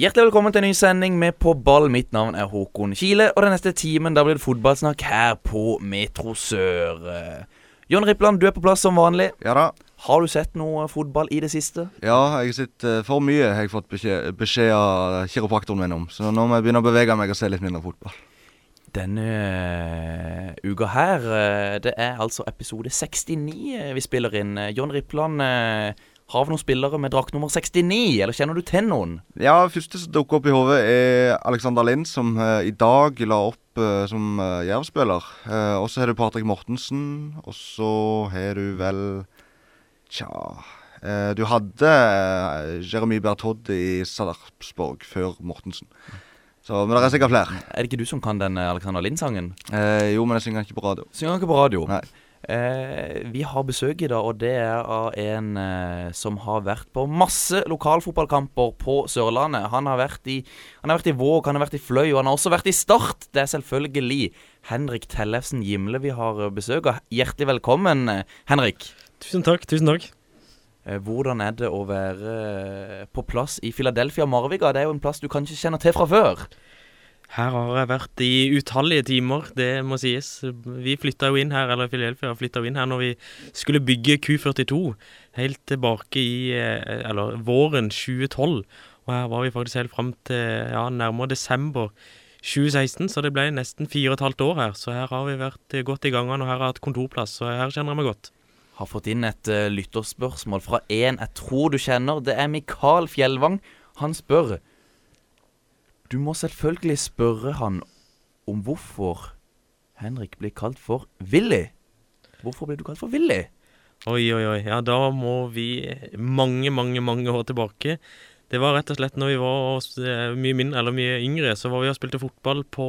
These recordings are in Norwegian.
Hjertelig velkommen til en ny sending med På ball. Mitt navn er Håkon Kile, og den neste timen da blir det fotballsnakk her på Metro Sør. Jon John Rippland, du er på plass som vanlig. Ja da. Har du sett noe fotball i det siste? Ja, jeg har sett for mye, har jeg fått beskjed, beskjed av kiropraktoren min om. Så nå må jeg begynne å bevege meg og se litt mindre fotball. Denne uh, uka her, det er altså episode 69 uh, vi spiller inn. John Rippland, har vi noen spillere med drakt nummer 69, eller kjenner du til noen? Ja, første som dukker opp i hodet, er Alexander Lind, som i dag la opp som uh, Jerv-spiller. og så har du Patrick Mortensen, og så har du vel Tja Du hadde Jeremy Bertodd i Sarpsborg før Mortensen. Så, men det er sikkert flere. Er det ikke du som kan den Alexander Lind-sangen? Eh, jo, men jeg synger ikke på radio. Synger ikke på radio? Nei. Eh, vi har besøk i dag, og det er av en eh, som har vært på masse lokalfotballkamper på Sørlandet. Han har, vært i, han har vært i Våg, han har vært i Fløy, og han har også vært i Start. Det er selvfølgelig Henrik Tellefsen Gimle vi har besøk av. Hjertelig velkommen, eh, Henrik. Tusen takk. Tusen takk. Eh, hvordan er det å være eh, på plass i Philadelphia Marviga? Det er jo en plass du kanskje kjenner til fra før? Her har jeg vært i utallige timer, det må sies. Vi flytta jo inn her, eller Philadelphia flytta jo inn her når vi skulle bygge Q42. Helt tilbake i eh, eller våren 2012. Og her var vi faktisk helt fram til ja, nærmere desember 2016, så det ble nesten fire og et halvt år her. Så her har vi vært godt i gangene, og her har jeg hatt kontorplass, så her kjenner jeg meg godt har fått inn et uh, lytterspørsmål fra en jeg tror du kjenner. Det er Mikael Fjellvang. Han spør Du må selvfølgelig spørre han om hvorfor Henrik blir kalt for Willy. Hvorfor blir du kalt for Willy? Oi, oi, oi. Ja, da må vi mange, mange, mange år tilbake. Det var rett og slett når vi var eh, mye mindre, eller mye yngre, så var vi og spilte fotball på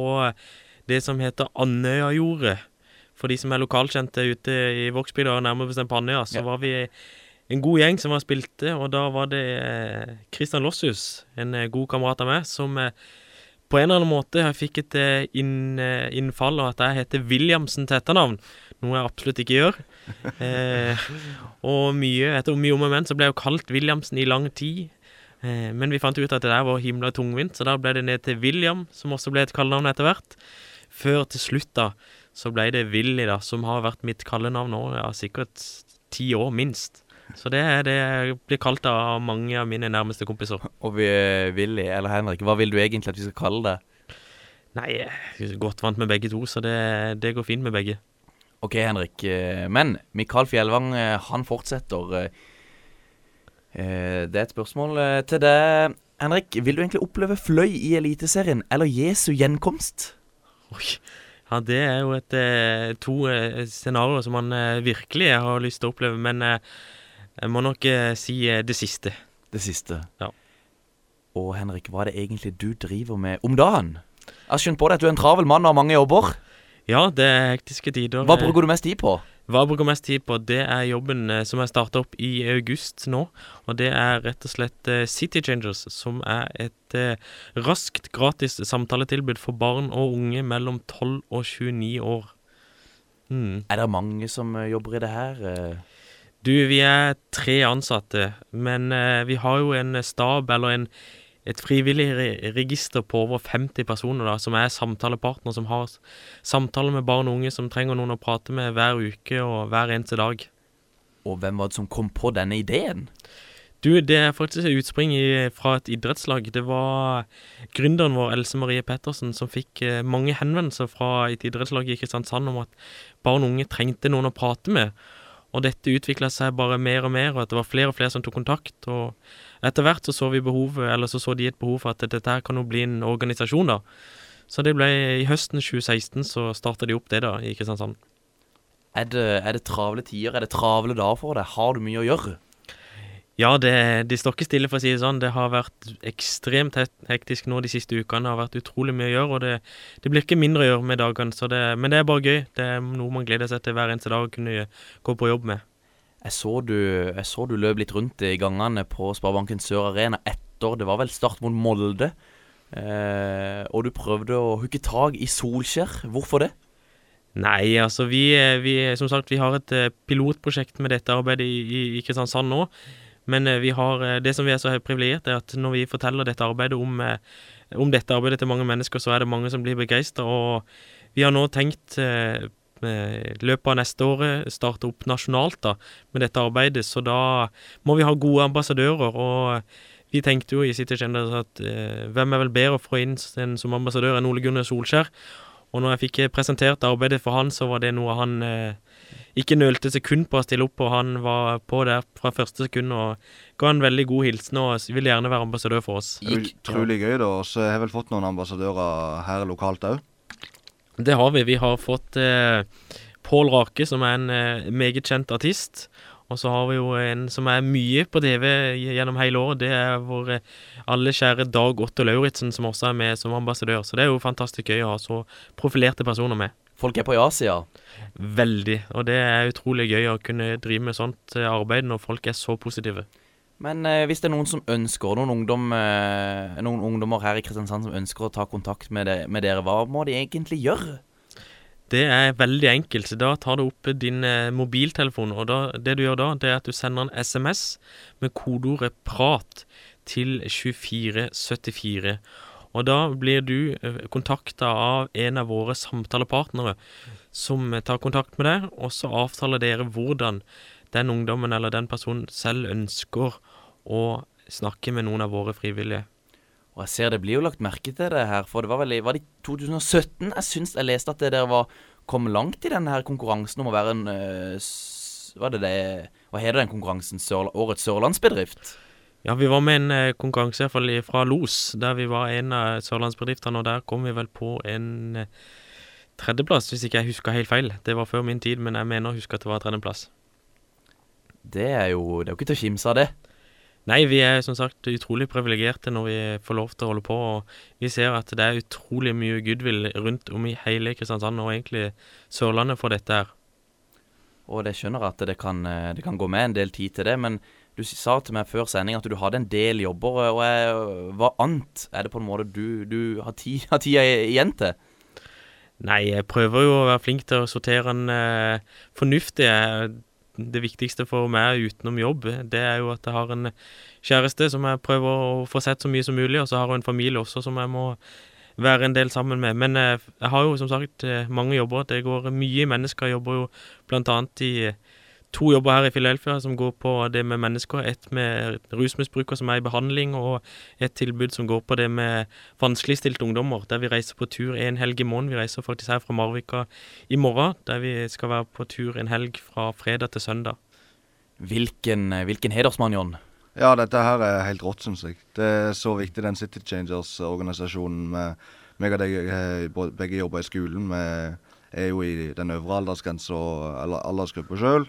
det som heter Andøyajordet for de som er lokalkjente ute i Vågsbygda, nærmere bestemt på Andøya, så ja. var vi en god gjeng som var spilte, og da var det Kristian eh, Losshus, en eh, god kamerat av meg, som eh, på en eller annen måte fikk et inn, innfall og at jeg heter Williamsen til etternavn, noe jeg absolutt ikke gjør. eh, og mye, etter mye om og men så ble jeg jo kalt Williamsen i lang tid. Eh, men vi fant ut at det der var himla tungvint, så da ble det ned til William, som også ble et kallenavn etter hvert. Før til slutt, da, så ble det Willy, da, som har vært mitt kallenavn nå, ja, sikkert ti år, minst. Så det er det jeg blir kalt av mange av mine nærmeste kompiser. Og vi, Willy, eller Henrik, hva vil du egentlig at vi skal kalle det? Nei, jeg er godt vant med begge to, så det, det går fint med begge. Ok, Henrik. Eh, men Mikael Fjellvang, eh, han fortsetter. Eh, det er et spørsmål til deg, Henrik. Vil du egentlig oppleve Fløy i Eliteserien, eller Jesu gjenkomst? Oi, ja, det er jo et, to scenarioer som man virkelig har lyst til å oppleve, men jeg må nok si det siste. Det siste? Ja. Og Henrik, hva er det egentlig du driver med om dagen? Jeg har skjønt på deg at du er en travel mann og har mange jobber. Ja, det er hektiske tider. Hva bruker du mest tid på? Hva jeg bruker mest tid på, det er jobben eh, som jeg starta opp i august nå. Og det er rett og slett eh, City Changers, som er et eh, raskt, gratis samtaletilbud for barn og unge mellom 12 og 29 år. Mm. Er det mange som jobber i det her? Du, vi er tre ansatte, men vi har jo en stab, eller en et frivillig register på over 50 personer da, som er samtalepartner, som har samtaler med barn og unge som trenger noen å prate med hver uke og hver eneste dag. Og hvem var det som kom på denne ideen? Du, Det er faktisk et utspring i, fra et idrettslag. Det var gründeren vår, Else Marie Pettersen, som fikk eh, mange henvendelser fra et idrettslag i Kristiansand om at barn og unge trengte noen å prate med. Og dette utvikla seg bare mer og mer, og at det var flere og flere som tok kontakt. og etter hvert så så vi behovet, eller så så de et behov for at dette her kan jo bli en organisasjon, da. Så det ble i høsten 2016 så starta de opp det, da, i Kristiansand. Er det, er det travle tider? Er det travle dager for deg? Har du mye å gjøre? Ja, det, de står ikke stille, for å si det sånn. Det har vært ekstremt hektisk nå de siste ukene. Det har vært utrolig mye å gjøre, og det, det blir ikke mindre å gjøre med dagene. Det, men det er bare gøy. Det er noe man gleder seg til hver eneste dag å kunne gå på jobb med. Jeg så, du, jeg så du løp litt rundt i gangene på Sparebanken Sør Arena etter Det var vel start mot Molde. Eh, og du prøvde å hooke tak i Solskjær. Hvorfor det? Nei, altså vi, vi, Som sagt, vi har et eh, pilotprosjekt med dette arbeidet i, i, i Kristiansand nå. Men eh, har, eh, det som vi er så privilegert, er at når vi forteller dette arbeidet om, eh, om dette arbeidet til mange mennesker, så er det mange som blir begeistra. Og vi har nå tenkt løpet av neste året starte opp nasjonalt da, med dette arbeidet. Så da må vi ha gode ambassadører. og vi tenkte jo i City Agenda at hvem er vel bedre å få inn en som ambassadør enn Ole Gunnar Solskjær? Og når jeg fikk presentert arbeidet for han, så var det noe han eh, ikke nølte sekund på å stille opp og Han var på der fra første sekund og ga en veldig god hilsen og ville gjerne være ambassadør for oss. Utrolig gøy, da. Så jeg har vel fått noen ambassadører her lokalt òg? Det har vi. Vi har fått eh, Pål Rake, som er en eh, meget kjent artist. Og så har vi jo en som er mye på TV gjennom hele året. Det er vår eh, alle kjære Dag Otto Lauritzen, som også er med som ambassadør. Så det er jo fantastisk gøy å ha så profilerte personer med. Folk er på ja-sida? Veldig. Og det er utrolig gøy å kunne drive med sånt eh, arbeid når folk er så positive. Men eh, hvis det er noen som ønsker, noen, ungdom, eh, noen ungdommer her i Kristiansand som ønsker å ta kontakt med, det, med dere, hva må de egentlig gjøre? Det er veldig enkelt. Da tar du opp din eh, mobiltelefon, og da, det du gjør da, det er at du sender en SMS med kodeordet 'prat' til 2474. Og da blir du eh, kontakta av en av våre samtalepartnere som tar kontakt med deg, og så avtaler dere hvordan den ungdommen eller den personen selv ønsker å snakke med noen av våre frivillige. Og jeg ser det blir jo lagt merke til det her, for det var vel i, var det 2017 jeg syns jeg leste at dere var kom langt i denne her konkurransen om å være en øh, Hva er det det Hva heter den konkurransen? Sør, årets sørlandsbedrift? Ja, vi var med en uh, konkurranse iallfall fra Los, der vi var en av sørlandsbedriftene, og der kom vi vel på en uh, tredjeplass, hvis ikke jeg husker helt feil. Det var før min tid, men jeg mener å huske at det var tredjeplass. Det er jo Det er jo ikke til å kimse av, det. Nei, vi er som sagt utrolig privilegerte når vi får lov til å holde på. Og vi ser at det er utrolig mye goodwill rundt om i hele Kristiansand, og egentlig Sørlandet, for dette her. Og jeg skjønner at det kan, det kan, gå med en del tid til det, men du sa til meg før sending at du hadde en del jobber. og jeg, Hva annet er det på en måte du, du har, tid, har tida igjen til? Nei, jeg prøver jo å være flink til å sortere en eh, fornuftig det viktigste for meg utenom jobb, det er jo at jeg har en kjæreste som jeg prøver å få sett så mye som mulig, og så har jeg en familie også som jeg må være en del sammen med. Men eh, jeg har jo som sagt eh, mange jobber. Det går mye mennesker. Jeg jobber jo blant annet i to jobber her i Philadelphia som går på det med mennesker. Et med rusmisbrukere som er i behandling, og et tilbud som går på det med vanskeligstilte ungdommer. Der vi reiser på tur en helg i måneden. Vi reiser faktisk her fra Marvika i morgen, der vi skal være på tur en helg fra fredag til søndag. Hvilken, hvilken hedersmann, John? Ja, dette her er helt rått, syns jeg. Det er så viktig, den City Changers-organisasjonen. med meg og deg begge jobber i skolen. Vi er jo i den øvre aldersgrensa, eller aldersgruppa sjøl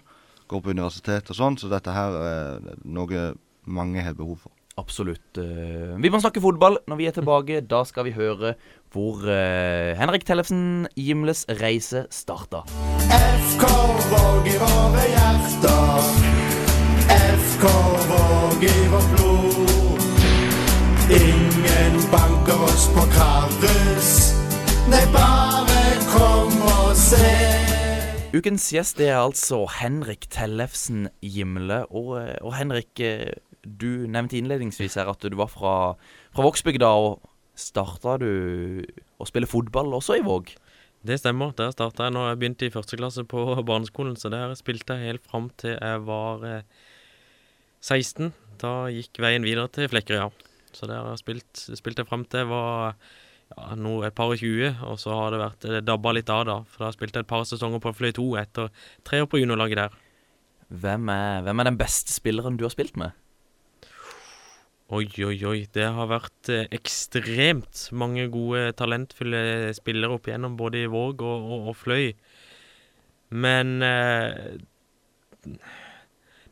går på universitet og sånn, så dette her er noe mange har behov for. Absolutt. Eh, vi må snakke fotball når vi er tilbake. Da skal vi høre hvor uh, Henrik Tellefsen Gimles reise starta. FK Våg i våre hjerter. FK Våg i vårt blod. Ingen banker oss på Karus. Nei, bare kom og se. Ukens gjest er altså Henrik Tellefsen Gimle. Og, og, Henrik, eh, du nevnte innledningsvis her at du var fra, fra Vågsbygda. Og starta du å spille fotball også i Våg? Det stemmer. Der starta jeg når jeg begynte i første klasse på barneskolen. Så der spilte jeg helt fram til jeg var 16. Eh, da gikk veien videre til Flekkerøya. Så der spilte, spilte jeg fram til jeg var ja, no, et par og tjue, og så har det vært det dabba litt av, da. For da spilte jeg et par sesonger på Fløy 2 etter tre år på juniorlaget der. Hvem er, hvem er den beste spilleren du har spilt med? Oi, oi, oi. Det har vært eh, ekstremt mange gode, talentfulle spillere opp igjennom, både i Våg og, og, og Fløy. Men eh,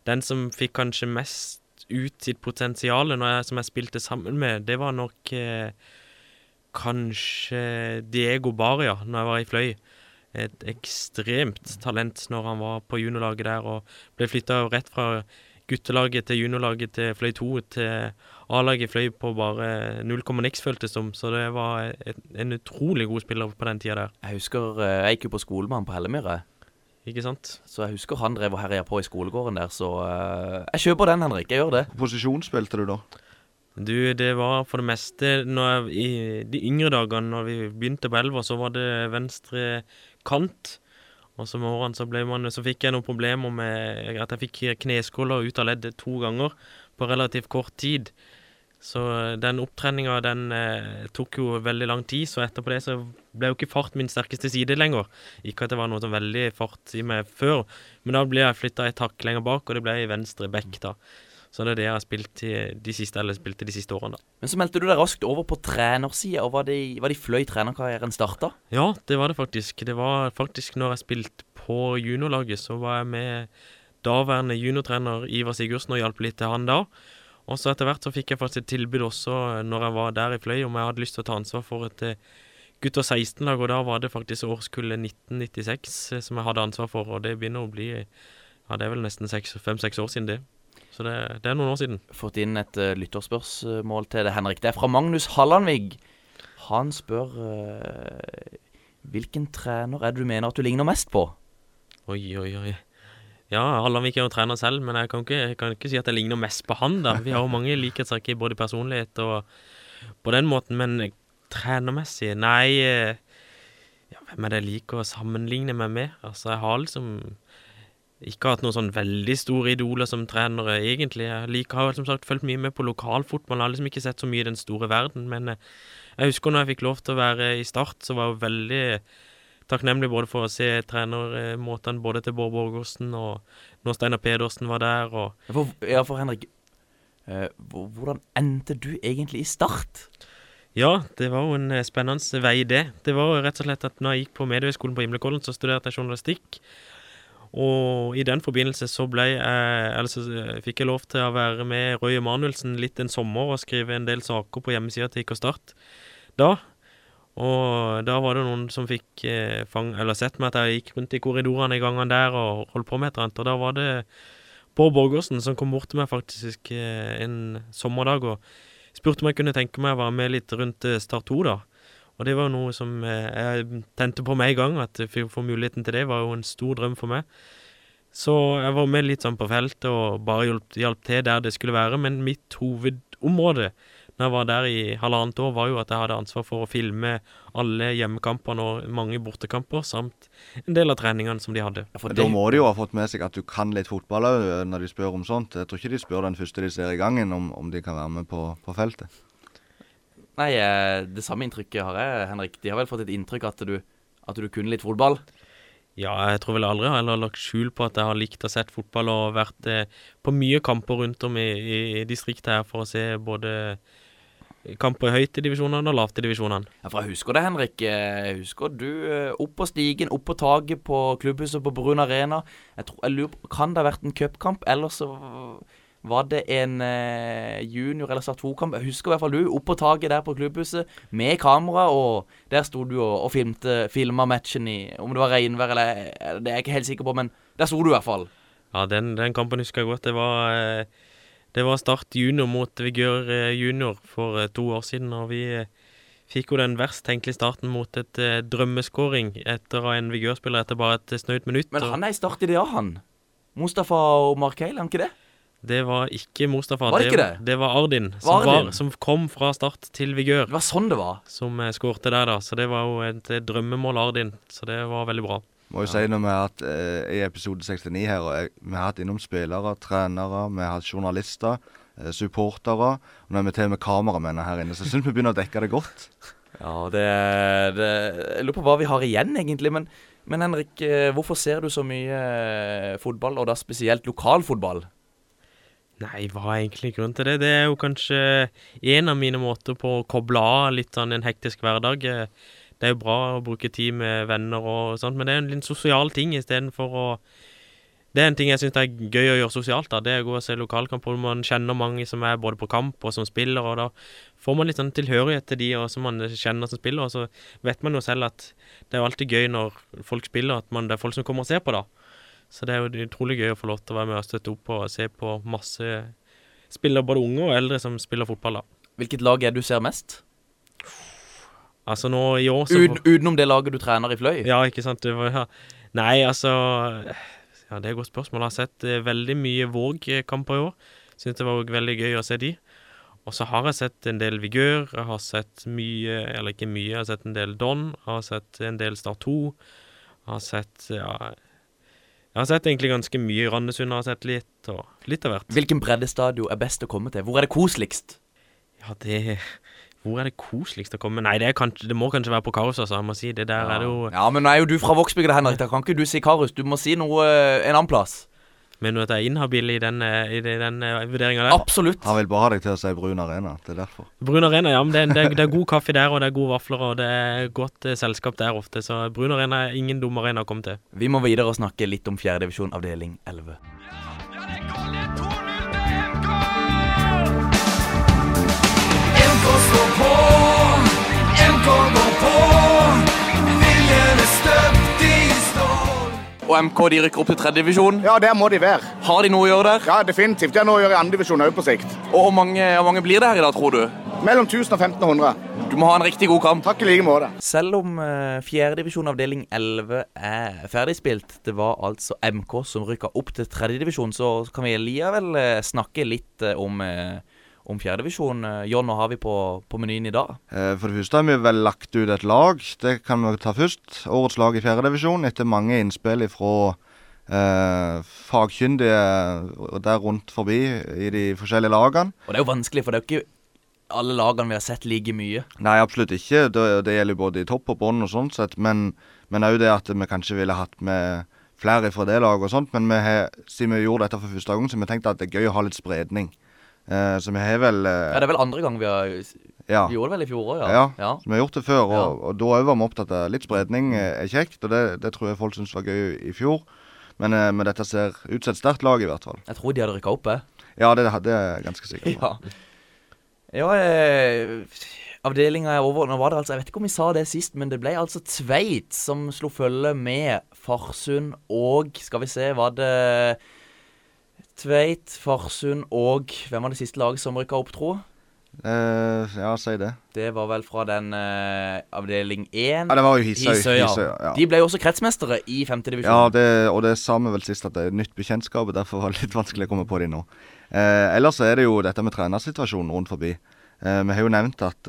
den som fikk kanskje mest ut sitt potensial, som jeg spilte sammen med, det var nok eh, kanskje Diego Baria når jeg var i Fløy. Et ekstremt talent når han var på juniorlaget der og ble flytta rett fra guttelaget til juniorlaget til Fløy 2 til A-laget Fløy på bare null komma niks, føltes som. Så det var et, en utrolig god spiller på den tida der. Jeg husker eh, jeg gikk jo på skole med han på Hellemyra. Ikke sant? Så jeg husker han drev og herja på i skolegården der, så eh, jeg kjøper den, Henrik. Jeg gjør det. Posisjon spilte du da? Du, det var for det meste jeg, I de yngre dagene, når vi begynte på elva, så var det venstre kant. Og så med årene så, man, så fikk jeg noen problemer med at jeg fikk kneskåler ut av leddet to ganger på relativt kort tid. Så eh, den opptreninga, den eh, tok jo veldig lang tid, så etterpå det så ble jo ikke fart min sterkeste side lenger. Ikke at det var noe sånn veldig fart i meg før, men da ble jeg flytta et hakk lenger bak, og det ble i venstre bekk, da. Så det er det jeg har spilt de siste, eller spilte de siste årene, da. Men så meldte du deg raskt over på trenersida, og var det, var det fløy trenerkarrieren starta? Ja, det var det faktisk. Det var faktisk når jeg spilte på juniorlaget, så var jeg med daværende juniortrener Ivar Sigurdsen og hjalp litt til han da. Og så etter hvert så fikk jeg faktisk et tilbud også når jeg var der i Fløy, om jeg hadde lyst til å ta ansvar for et gutt gutter 16-lag, og da var det faktisk årskullet 1996 eh, som jeg hadde ansvar for, og det begynner å bli Ja, det er vel nesten fem-seks år siden det. Så det, det, er noen år siden. Fått inn et uh, lytterspørsmål til det, Henrik. Det er fra Magnus Hallandvig. Han spør uh, hvilken trener er det du mener at du ligner mest på? Oi, oi, oi. Ja, Hallandvik er jo trener selv, men jeg kan, ikke, jeg kan, ikke, si at jeg ligner mest på han. da. Vi har jo mange likhetstrekk i både personlighet og på den måten, men trenermessig Nei, eh, ja, hvem er det jeg liker å sammenligne meg med? Altså, jeg har liksom ikke hatt noen sånn veldig store idoler som trenere, egentlig. Jeg liker, har som sagt fulgt mye med på lokalfotball, jeg har liksom ikke sett så mye i den store verden, men eh, jeg husker når jeg fikk lov til å være i Start, så var jeg veldig takknemlig både for å se trenermåtene både til Bård Borgersen og når Steinar Pedersen var der. Og for, ja, for Henrik, eh, hvordan endte du egentlig i Start? Ja, det var jo en eh, spennende vei, det. Det var jo rett og slett at når jeg gikk på Mediehøgskolen på Himlekollen, så studerte jeg journalistikk. Og i den forbindelse så ble jeg Eller så eh, fikk jeg lov til å være med Røy Emanuelsen litt en sommer og skrive en del saker på hjemmesida til IK Start da. Og da var det noen som fikk eh, fang, eller sett meg at jeg gikk rundt i korridorene i gangene der og holdt på med et eller annet. Og da var det Bård Borgersen som kom bort til meg faktisk eh, en sommerdag og spurte om jeg kunne tenke meg å være med litt rundt eh, Start 2, da. Og det var jo noe som eh, jeg tente på med en gang. At jeg få muligheten til det var jo en stor drøm for meg. Så jeg var med litt sånn på feltet og bare hjalp, hjalp til der det skulle være. Men mitt hovedområde når jeg var der i halvannet år, var jo at jeg hadde ansvar for å filme alle hjemmekampene og mange bortekamper, samt en del av treningene som de hadde. Ja, da må de jo ha fått med seg at du kan litt fotball òg, når de spør om sånt. Jeg tror ikke de spør den første de ser i gangen, om, om de kan være med på, på feltet. Nei, eh, det samme inntrykket har jeg, Henrik. De har vel fått et inntrykk at du, at du kunne litt fotball? Ja, jeg tror vel aldri jeg har lagt skjul på at jeg har likt å sett fotball og vært eh, på mye kamper rundt om i, i, i distriktet her for å se både kamper i høyt i divisjonene og lavt i divisjonene. Ja, for jeg husker det, Henrik. Jeg husker du eh, opp på stigen, opp på taket på klubbhuset på Brun Arena. Jeg tror, jeg lurer på, Kan det ha vært en cupkamp, eller så var det en eh, junior- eller start 2-kamp. Jeg husker i hvert fall du opp på taket der på klubbhuset med kamera, og der sto du og, og filmte, filma matchen i Om det var regnvær eller eh, Det er jeg ikke helt sikker på, men der sto du i hvert fall. Ja, den, den kampen husker jeg godt. Det var eh, det var Start junior mot Vigør junior for to år siden, og vi fikk jo den verst tenkelige starten mot et drømmeskåring etter en Vigør-spiller etter bare et snaut minutt. Men han er i start i det, ja, han. Mustafa og Markeil, er han ikke det? Det var ikke Mustafa. Var det ikke det? Det var Ardin, som, Ardin? Var, som kom fra start til Vigør. Det var sånn det var? Som skårte der, da. Så det var jo et drømmemål, Ardin. Så det var veldig bra. Må jo ja. si når vi har hatt eh, i episode 69 her, og jeg, vi har hatt innom spillere, trenere, vi har hatt journalister, eh, supportere. Og nå er vi til med kameramenn her inne, så jeg syns vi begynner å dekke det godt. Ja, det, det Jeg lurer på hva vi har igjen, egentlig. Men, men Henrik, eh, hvorfor ser du så mye eh, fotball, og da spesielt lokalfotball? Nei, hva er egentlig grunnen til det? Det er jo kanskje en av mine måter på å koble av litt sånn en hektisk hverdag. Eh, det er jo bra å bruke tid med venner og sånt, men det er en litt sosial ting istedenfor å Det er en ting jeg syns er gøy å gjøre sosialt, da. Det er å gå og se lokalkamper. Man kjenner mange som er både på kamp og som spiller, og da får man litt sånn tilhørighet til de og som man kjenner som spiller, og så vet man jo selv at det er jo alltid gøy når folk spiller, at man, det er folk som kommer og ser på, da. Så det er jo utrolig gøy å få lov til å være med og støtte opp og se på masse spillere, både unge og eldre, som spiller fotball, da. Hvilket lag er det du ser mest? Altså nå i år så Uten, Utenom det laget du trener i Fløy? Ja, ikke sant. Var, ja. Nei, altså Ja, det er et godt spørsmål. Jeg har sett eh, veldig mye Våg-kamper i år. Syns det var veldig gøy å se de. Og så har jeg sett en del Vigør. Jeg har sett mye, eller ikke mye, jeg har sett en del Don. Jeg har sett en del Start 2. Jeg har sett ja Jeg har sett egentlig ganske mye. Randesund har sett litt, og litt av hvert. Hvilken breddestadion er best å komme til? Hvor er det koseligst? Ja, det Hvor er det koseligst å komme? Nei, det, kanskje, det må kanskje være på Karus, altså. Jeg må si det der er det jo Ja, men nå er jo du fra Vågsbygda, Henrik. Da kan ikke du si Karus. Du må si noe eh, en annen plass. Mener du at jeg er inhabil i den, eh, i den, eh, vurderinga der? Absolutt. Han vil bare ha deg til å si Brun Arena. Det er derfor. Brun Arena, ja, men det, er- det, er- det er god kaffe der, og det er gode vafler, og det er godt eh, selskap der ofte. Så Brun Arena er ingen dum arena å komme til. Vi må videre og snakke litt om fjerdedivisjon avdeling 11. Ja, det går litt er 2-0 til MK! MK står på, MK går Og MK de rykker opp til tredjedivisjon. Ja, der må de være. Har de noe å gjøre der? Ja, definitivt. De har noe å gjøre i andredivisjon òg på sikt. Og hvor mange, hvor mange blir det her i dag, tror du? Mellom 1000 og 1500. Du må ha en riktig god kamp. Takk i like måte. Selv om uh, fjerdedivisjon avdeling 11 er ferdigspilt, det var altså MK som rykka opp til tredjedivisjon, så kan vi likevel uh, snakke litt uh, om, uh, om fjerdedivisjon. Uh, John, hva har vi på, på menyen i dag? Eh, For det første har vi vel lagt ut et lag. Det kan vi ta først. Årets lag i fjerdedivisjon etter mange innspill fra eh, fagkyndige der rundt forbi i de forskjellige lagene. Og det er jo vanskelig, for det er jo ikke alle lagene vi har sett like mye. Nei, absolutt ikke. Det, det gjelder både i topp og bånn og sånn sett. Men men òg det at vi kanskje ville hatt med flere fra det laget og sånt. Men vi har, siden vi gjorde dette for første gang, så vi tenkt at det er gøy å ha litt spredning. Eh, så vi har vel eh, Ja, Det er vel andre gang vi har ja. Vi gjorde det vel i fjor òg, Ja. ja. Så vi har gjort det før, og, Ja. og da òg var vi opptatt av litt spredning eh, er kjekt. Og det, det tror jeg folk syntes var gøy i fjor. Men, eh, men dette ser ut som et sterkt lag, i hvert fall. Jeg tror de hadde rykka opp, jeg. Ja, det, det er jeg ganske sikker på. Ja. Ja, eh, avdelinga er over. Nå var det altså Jeg vet ikke om vi sa det sist, men det ble altså Tveit som slo følge med Farsund og Skal vi se, var det Tveit, Farsund og Hvem var det siste laget som rykka opp, tro? Uh, ja, si det. Det var vel fra den uh, avdeling 1. Ja, det var jo Hisøy. Hisøy, ja. Hisøy, ja. De ble jo også kretsmestere i femtedivisjon. Ja, det, og det sa vi vel sist at det er nytt bekjentskap, og derfor var det litt vanskelig å komme på de nå. Uh, ellers er det jo dette med trenersituasjonen rundt forbi. Vi har jo nevnt at,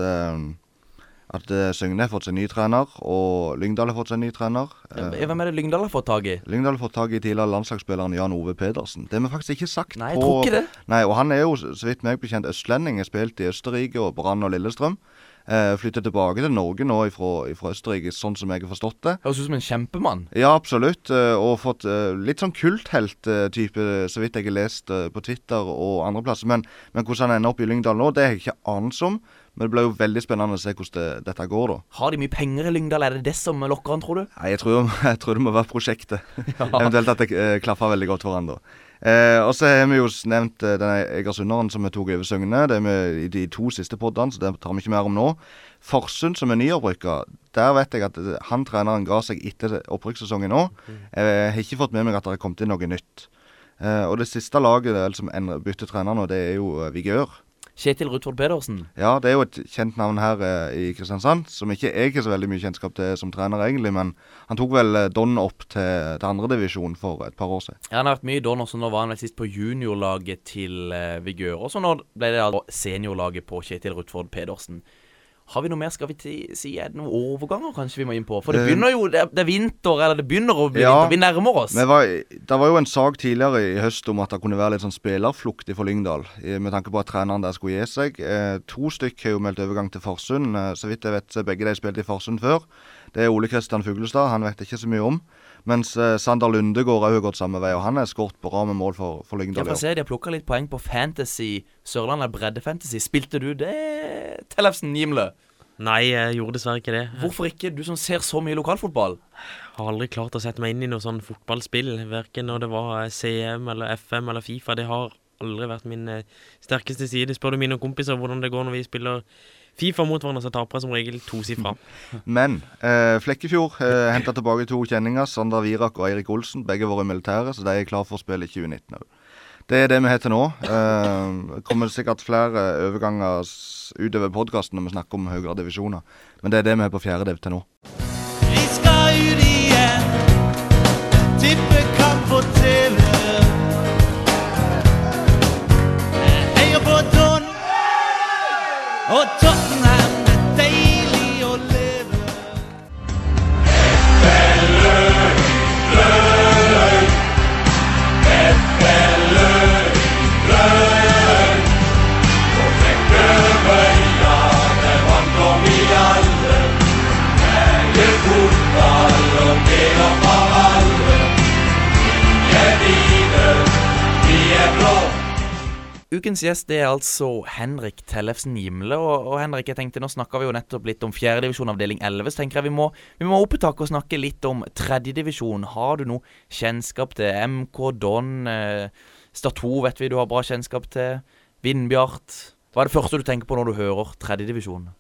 at eh, Søgne har fått seg ny trener, og Lyngdal har fått seg ny trener. Eh, Hvem er det Lyngdal har fått tak i? Lyngdal har fått tak i tidligere landslagsspilleren Jan Ove Pedersen. Det har vi faktisk ikke sagt Nei, jeg på tror ikke det. Nei, og han er jo, så vidt meg bekjent, østlending. Har spilt i Østerrike og Brann og Lillestrøm. Eh, Flyttet tilbake til Norge nå ifra Østerrike, sånn som jeg har forstått det. Høres ut som en kjempemann. Ja, absolutt. eh, Og fått eh, litt sånn kulthelt-type, så vidt jeg har lest eh, på Twitter og andre plasser. Men, men hvordan han ender opp i Lyngdal nå, det har jeg ikke anelse om. Men det blir jo veldig spennende å se hvordan det, dette går, da. Har de mye penger i Lyngdal? Er det det som lokker han, tror du? Nei, jeg tror, jeg tror det må være prosjektet. Eventuelt at det eh, klaffer veldig godt for hverandre. Eh, og så har vi jo nevnt eh, denne egersunderen som vi tok over Søgne. Det er med i de to siste poddene, så det tar vi ikke mer om nå. Forsund, som er nyopprykka, der vet jeg at eh, han treneren ga seg etter opprykkssesongen nå. Jeg har ikke fått med meg at det har kommet inn noe nytt. Eh, og det siste laget som endrer- bytter trener nå, det er jo eh, Vigør. Kjetil Rutvold Pedersen. Ja, det er jo et kjent navn her eh, i Kristiansand, som ikke jeg har så veldig mye kjennskap til som trener, egentlig. Men han tok vel eh, Don opp til, til andredivisjon for et par år siden. Ja, han har vært mye i Don også. Nå var han vel sist på juniorlaget til eh, Vigør. Og så nå ble det altså seniorlaget på Kjetil Rutford Pedersen. Har vi noe mer skal vi si? Er det noen overganger kanskje vi må inn på? For det Eh, begynner jo, det er, er vinter, eller det begynner å bli Ja. vinter. Vi nærmer oss. Men var, det var jo en sak tidligere i høst om at det kunne være litt sånn spillerflukt for Lyngdal. Med tanke på at treneren der skulle gi seg. Eh, to stykk har jo meldt overgang til Farsund. Eh, så vidt jeg vet, så begge de spilte i Farsund før. Det er Ole Kristian Fuglestad, han vet ikke så mye om. Mens eh, Sander Lundegård har gått samme vei, og han er skåret bra med mål for, for Lyngdal. jeg se, de har plukka litt poeng på Fantasy Sørlandet breddefantasy. Spilte du det, Tellefsen Gimle? Nei, jeg gjorde dessverre ikke det. Hvorfor ikke? Du som ser så mye lokalfotball. Jeg har aldri klart å sette meg inn i noe sånn fotballspill. Verken når det var CM eller FM eller Fifa. Det har aldri vært min eh, sterkeste side. Spør du mine kompiser hvordan det går når vi spiller Fifa mot hverandre, så taper jeg som regel tosifra. Men eh, Flekkefjord eh, henta tilbake to kjenninger. Sander Virak og Eirik Olsen. Begge våre militære, så de er klar for å spille i 2019 òg. Det er det vi har til nå. Eh, kommer sikkert flere overganger utover podkasten når vi snakker om høyere divisjoner. Men det er det vi har på fjerde div til nå. Vi skal ut igjen. tippekamp på TV. Jeg heier på Don og Tottenham. Ukens gjest det er altså Henrik Tellefsen Gimle. Og, og Henrik, jeg tenkte, nå snakka vi jo nettopp litt om fjerdedivisjon avdeling 11. Så tenker jeg vi må, vi må opp i taket og snakke litt om tredjedivisjon. Har du noe kjennskap til MK Don? Eh, Stad 2 vet vi du har bra kjennskap til. Vindbjart. Hva er det første du tenker på når du hører tredjedivisjon?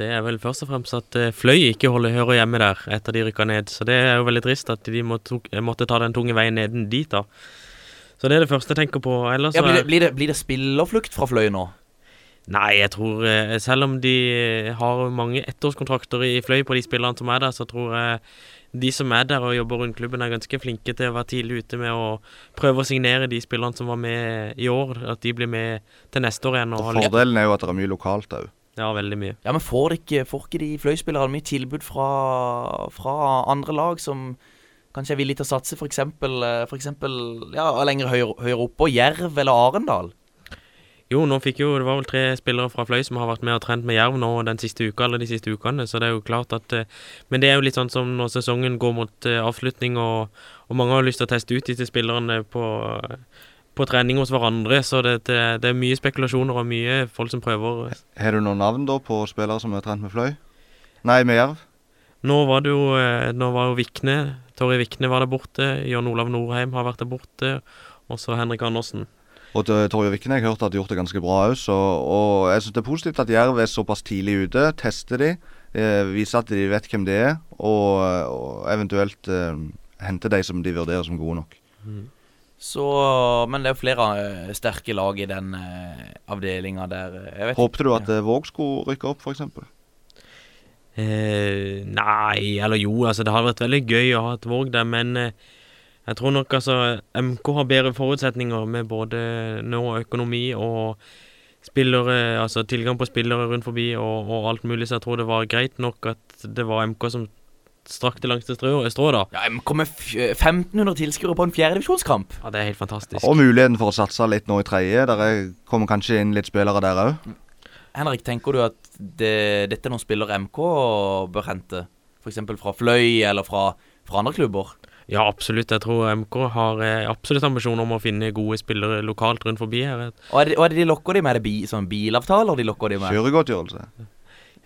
Det er vel først og fremst at eh, Fløy ikke holder, hører hjemme der etter de rykka ned. Så det er jo veldig trist at de måtte, måtte ta den tunge veien ned dit, da. Så det er det første jeg tenker på. Ellers Ja, blir, det, blir, det, blir det spillerflukt fra Fløy nå? Nei, jeg tror eh, Selv om de har mange ettårskontrakter i Fløy på de spillerne som er der, så tror jeg de som er der og jobber rundt klubben, er ganske flinke til å være tidlig ute med å prøve å signere de spillerne som var med i år. At de blir med til neste år igjen. Og Fordelen er jo at det er mye lokalt òg. Ja, veldig mye. Ja, men får, det ikke, får ikke de Fløy-spillerne mye tilbud fra, fra andre lag som kanskje er villig til å satse, for eksempel, eh, for eksempel ja, lenger høyere, høyere oppe, Jerv eller Arendal? Jo, nå fikk jo Det var vel tre spillere fra Fløy som har vært med og trent med Jerv nå den siste uka, eller de siste ukene, så det er jo klart at eh, Men det er jo litt sånn som når sesongen går mot eh, avslutning, og, og mange har lyst til å teste ut disse spillerne på, på trening hos hverandre, så det, det, det er mye spekulasjoner og mye folk som prøver. Har du noen navn da på spillere som er trent med Fløy? Nei, med Jerv? Nå var det jo Nå var jo Vikne, Torje Vikne var der borte, John Olav Norheim har vært der borte, og så Henrik Andersen. Og Torje har jeg hørt at de har gjort det ganske bra òg, og jeg syns det er positivt at Jerv er såpass tidlig ute. Tester de, eh, viser at de vet hvem det er, og, og eventuelt eh, henter de som de vurderer som gode nok. Så, men det er flere eh, sterke lag i den uh, avdelinga der. eh, Håpte du at eh, Våg skulle rykke opp, f.eks.? Eh, nei, eller jo, altså det har vært veldig gøy å ha et Våg der, men eh, jeg tror nok altså MK har bedre forutsetninger med både nå økonomi og spillere, altså tilgang på spillere rundt forbi og, og alt mulig, så jeg tror det var greit nok at det var MK som strakte langs det strå, strå da. Ja, MK med f- 1500 tilskuere på en fjerdedivisjonskamp. Ja, det er helt fantastisk. Og muligheten for å satse litt nå i tredje. Der er, kommer kanskje inn litt spillere der òg. Henrik, tenker du at det, dette er noen spillere MK bør hente? F.eks. fra Fløy eller fra, fra andre klubber? Ja, absolutt. Jeg tror MK har eh, absolutt ambisjoner om å finne gode spillere lokalt rundt forbi her. Og er det, og er det de lokker de med? Er det bi, sånn bilavtaler de lokker de med? Kjøregodtgjørelse.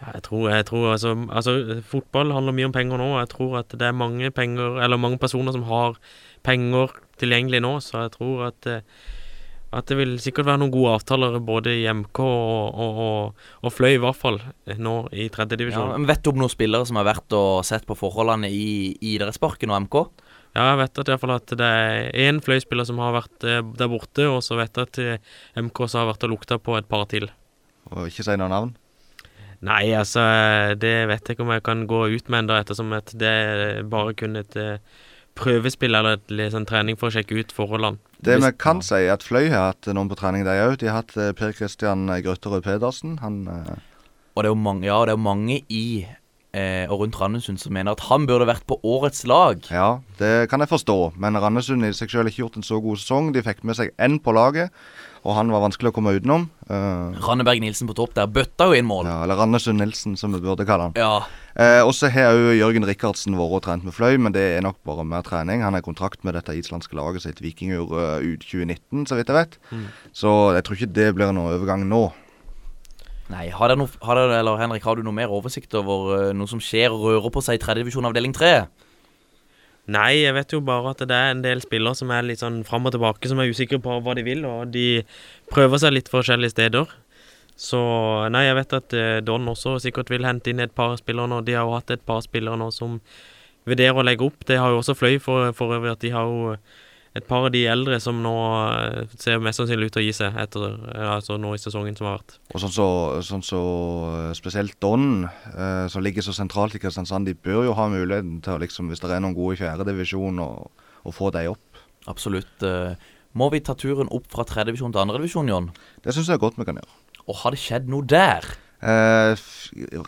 Ja, jeg tror, jeg tror altså, altså Fotball handler mye om penger nå. Jeg tror at det er mange penger Eller mange personer som har penger tilgjengelig nå, så jeg tror at eh, at det vil sikkert være noen gode avtaler både i MK og, og, og, og Fløy, i hvert fall, eh, nå i tredje Ja, men vet du om noen spillere som har vært og sett på forholdene i idrettsparken og MK? Ja, jeg vet at, i hvert fall at det er én Fløy-spiller som har vært eh, der borte, og så vet jeg at eh, MK så har vært og lukta på et par til. Og ikke si noe navn. Nei, altså, det vet jeg ikke om jeg kan gå ut med ennå, ettersom at det er bare kun et prøvespill eller et, sånn trening for å sjekke ut forholdene. Det vi kan si, er at Fløy har hatt noen på trening, de òg. De har hatt eh, Per Christian Grøtterød Pedersen. Han eh, Og det er jo mange, ja, det er jo mange i eh, og rundt Randesund som mener at han burde vært på årets lag. Ja, det kan jeg forstå. Men Randesund i seg selv har ikke gjort en så god sesong. De fikk med seg én på laget, og han var vanskelig å komme utenom. Uh, Ranneberg Nilsen på topp der bøtta jo inn mål. ja, eller Randesund Nilsen, som vi burde kalle han. Ja. Eh, og så har òg Jørgen Rikardsen vært og trent med Fløy, men det er nok bare mer trening. Han har kontrakt med dette islandske laget sitt, Vikingur uh, ut 2019, så vidt jeg vet. Så jeg tror ikke det blir noen overgang nå. Nei, har dere noe, har dere, eller Henrik, har du noe mer oversikt over eh, noe som skjer og rører på seg i tredjedivisjon avdeling tre? Nei, jeg vet jo bare at det er en del spillere som er litt sånn fram og tilbake, som er usikre på hva de vil, og de prøver seg litt forskjellige steder. Så nei, jeg vet at eh, Don også sikkert vil hente inn et par spillere nå. De har jo hatt et par spillere nå som vurderer å legge opp. Det har jo også Fløy for, for øvrig, at de har jo et par av de eldre som nå eh, ser mest sannsynlig ut til å gi seg etter eh, altså nå i sesongen som har vært. Og sånn så, sånn så eh, spesielt Don, eh, som ligger så sentralt i Kristiansand, de bør jo ha muligheten til å liksom, hvis det er noen gode i fjerdedivisjon, å få dem opp. Absolutt. Må vi ta turen opp fra tredjedivisjon til andredivisjon, Jon? Det syns jeg godt vi kan gjøre. Og har det skjedd noe der? Eh,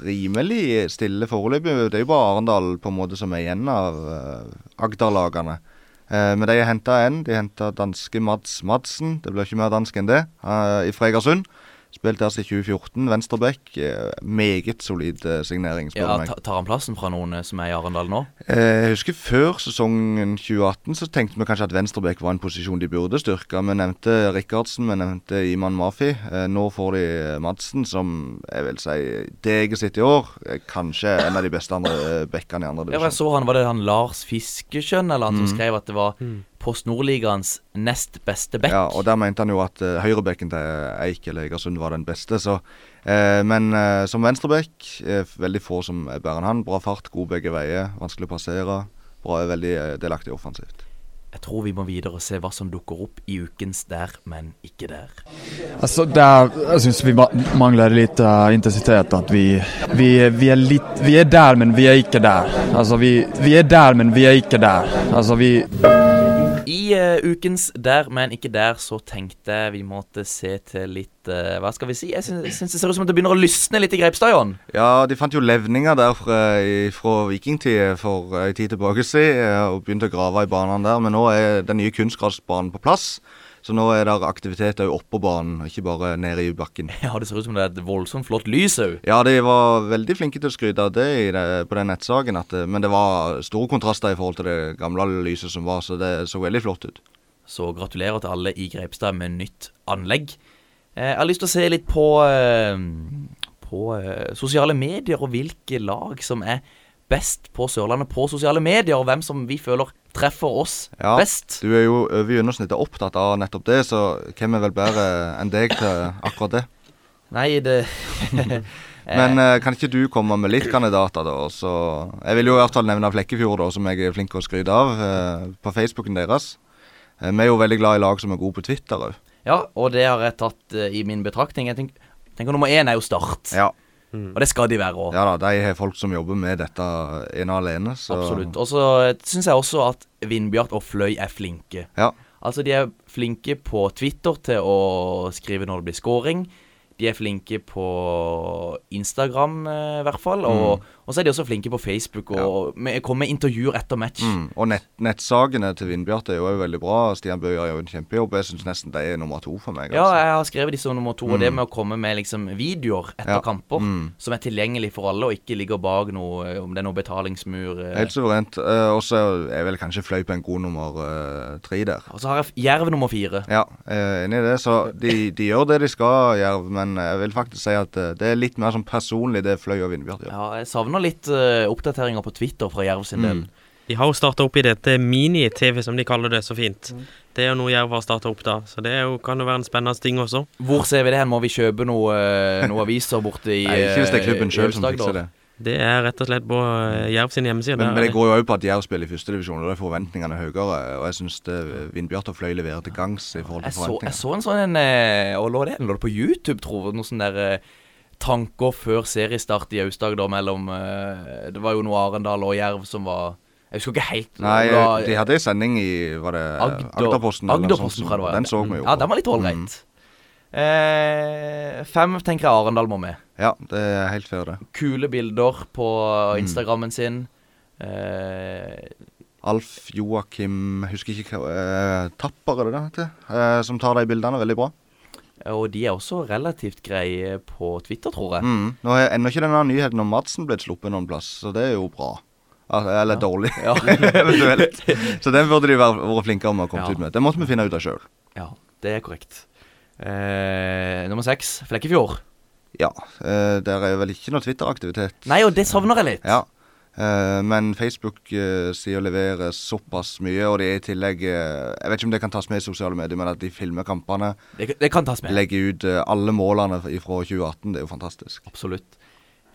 rimelig stille foreløpig. Det er jo bare Arendal på en måte som er igjen av eh, Agder-lagene. Eh, men de henta en. De henta danske Mads Madsen. Det blir ikke mer dansk enn det. Fra Egersund. Spilte altså i 2014. Venstreback. Eh, meget solid eh, signering, spør Ja, meg. Tar han plassen fra noen eh, som er i Arendal nå? Eh, Jeg husker før sesongen 2018 så tenkte vi kanskje at venstreback var en posisjon de burde styrke. Vi nevnte Rikardsen, vi nevnte Iman Mafi. Nå får de Madsen, som jeg vil si det jeg har sett i år, kanskje en av de beste andre backene i andre Ja, jeg så han, Var det han Lars Fiskeskjønn eller han som skrev at det var Post Nordligaens nest beste bekk? Ja, og der mente han jo at uh, høyrebekken til Eik eller Egersund var den beste. Så, uh, men uh, som venstrebekk, uh, veldig få som er bedre enn han. Bra fart, god begge veier, vanskelig å passere. Bra, veldig delaktig offensivt. Jeg tror vi må videre og se hva som dukker opp i ukens Der, men ikke der. Altså, der, Jeg syns vi mangler litt lite eh, intensitet. At vi, vi, vi, er litt vi er der, men vi er ikke der. Altså, vi, vi er der, men vi er ikke der. Altså, vi, I uh, ukens Der, men ikke der, så tenkte jeg vi måtte se til litt uh, Hva skal vi si? Jeg syns det ser ut som at det begynner å lysne litt i Greipstad, Jon. Ja, de fant jo levninger der fra, fra vikingtid for en tid tilbake siden, eh, og begynte å grave i banene der. Men nå er den nye kunstgradsbanen på plass. Så nå er det aktivitet òg oppå banen, ikke bare nede i bakken. Ja, det ser ut som det er et voldsomt flott lys òg. Ja, de var veldig flinke til å skryte av det, det på den nettsaken. At, men det var store kontraster i forhold til det gamle lyset som var, så det så veldig flott ut. Så gratulerer til alle i Grepstad med nytt anlegg. Eh, jeg har lyst til å se litt på, eh, på eh, sosiale medier og hvilke lag som er best på Sørlandet på sosiale medier, og hvem som vi føler treffer oss Ja, best. Du er jo over gjennomsnittet opptatt av nettopp det, så hvem er vel bedre enn deg til akkurat det? Nei, det Men eh, kan ikke du komme med litt kandidater, da? Så, jeg vil jo i hvert fall nevne Flekkefjord, da, som jeg er flink til å skryte av, eh, på Facebooken deres. Eh, vi er jo veldig glad i lag som er gode på Twitter òg. Ja, og det har jeg tatt i min betraktning. Jeg tenker, tenker nummer én er jo Start. Ja. Og det skal de være òg. ja da, de har folk som jobber med dette ene og alene. Så Absolutt. Og så syns jeg også at Vindbjart og Fløy er flinke. Ja. Altså, de er flinke på Twitter til å skrive når det blir scoring. De er flinke på Instagram, eh, i hvert fall. Og, og så er de også flinke på Facebook og ja. kommer med intervjuer etter match. Mm. Og nett, nettsakene til Vindbjarte er jo veldig bra. Stian Bøe gjør jo en kjempejobb. Jeg syns nesten de er nummer to for meg. Ja, altså. jeg har skrevet de som nummer to, og det med å komme med liksom videoer etter Ja. kamper Mm. som er tilgjengelig for alle, og ikke ligger bak noe Om det er noe betalingsmur. eh. Helt suverent. Eh, og så er vel kanskje Fløy på en god nummer eh, tre der. Og så har jeg Jerv nummer fire. Ja, er enig i det. Så de, de gjør det de skal Jerv. men jeg vil faktisk si at eh, det er litt mer sånn personlig det Fløy og Vindbjarte gjør. Ja, jeg savner litt uh, oppdateringer på Twitter fra Jerv sin del. De har jo starta opp i dette mini-TV, som de kaller det så fint. Det er jo noe Jerv har starta opp da, så det er jo, kan jo være en spennende ting også. Hvor ser vi det hen? Må vi kjøpe noe, eh, noe aviser borte i Nei, ikke hvis det er klubben eh, sjøl som fikser det. Det er rett og slett på Jerv sin hjemmeside. Men, men det går jo òg på at Jerv spiller i førstedivisjon, og da er forventningene høyere. Og jeg syns Vindbjart og Fløy leverer til gangs i forhold Jeg til så, jeg så en sånn en Og lå det, lå det på YouTube, tror jeg? Noe sånn der tanker før seriestart i Aust-Agder mellom eh, Det var jo noe Arendal og Jerv som var Jeg husker ikke helt. Nei, da, de hadde en sending i var det Agder- Agderposten. Agderposten, tror jeg det var. Den så vi jo. Ja, den var litt ålreit. Eh, fem tenker jeg Arendal må med. Ja, det er helt fair, det. Kule bilder på Mm. Instagrammen sin. Eh, Alf Joakim Husker ikke hva eh, Tapper, er det det heter? Eh, som tar de bildene. Veldig bra. Og de er også relativt greie på Twitter, tror jeg. Mm. Nå er ennå ikke denne nyheten om Madsen blitt sluppet noen plass, så det er jo bra. Eller dårlig, Ja. eventuelt. Så den burde de være, vært flinkere med å komme Ja. ut med. Det måtte vi finne ut av sjøl. Ja, det er korrekt. Eh, nummer seks, Flekkefjord. Ja. Eh, der er vel ikke noe Twitter-aktivitet. Nei, og det savner jeg litt. Ja. Eh, men Facebook-sida sier å levere såpass mye, og det er i tillegg eh, Jeg vet ikke om det kan tas med i sosiale medier, men at de filmer kampene. Det, det kan tas med. Legger ut eh, alle målene fra 2018. Det er jo fantastisk. Absolutt.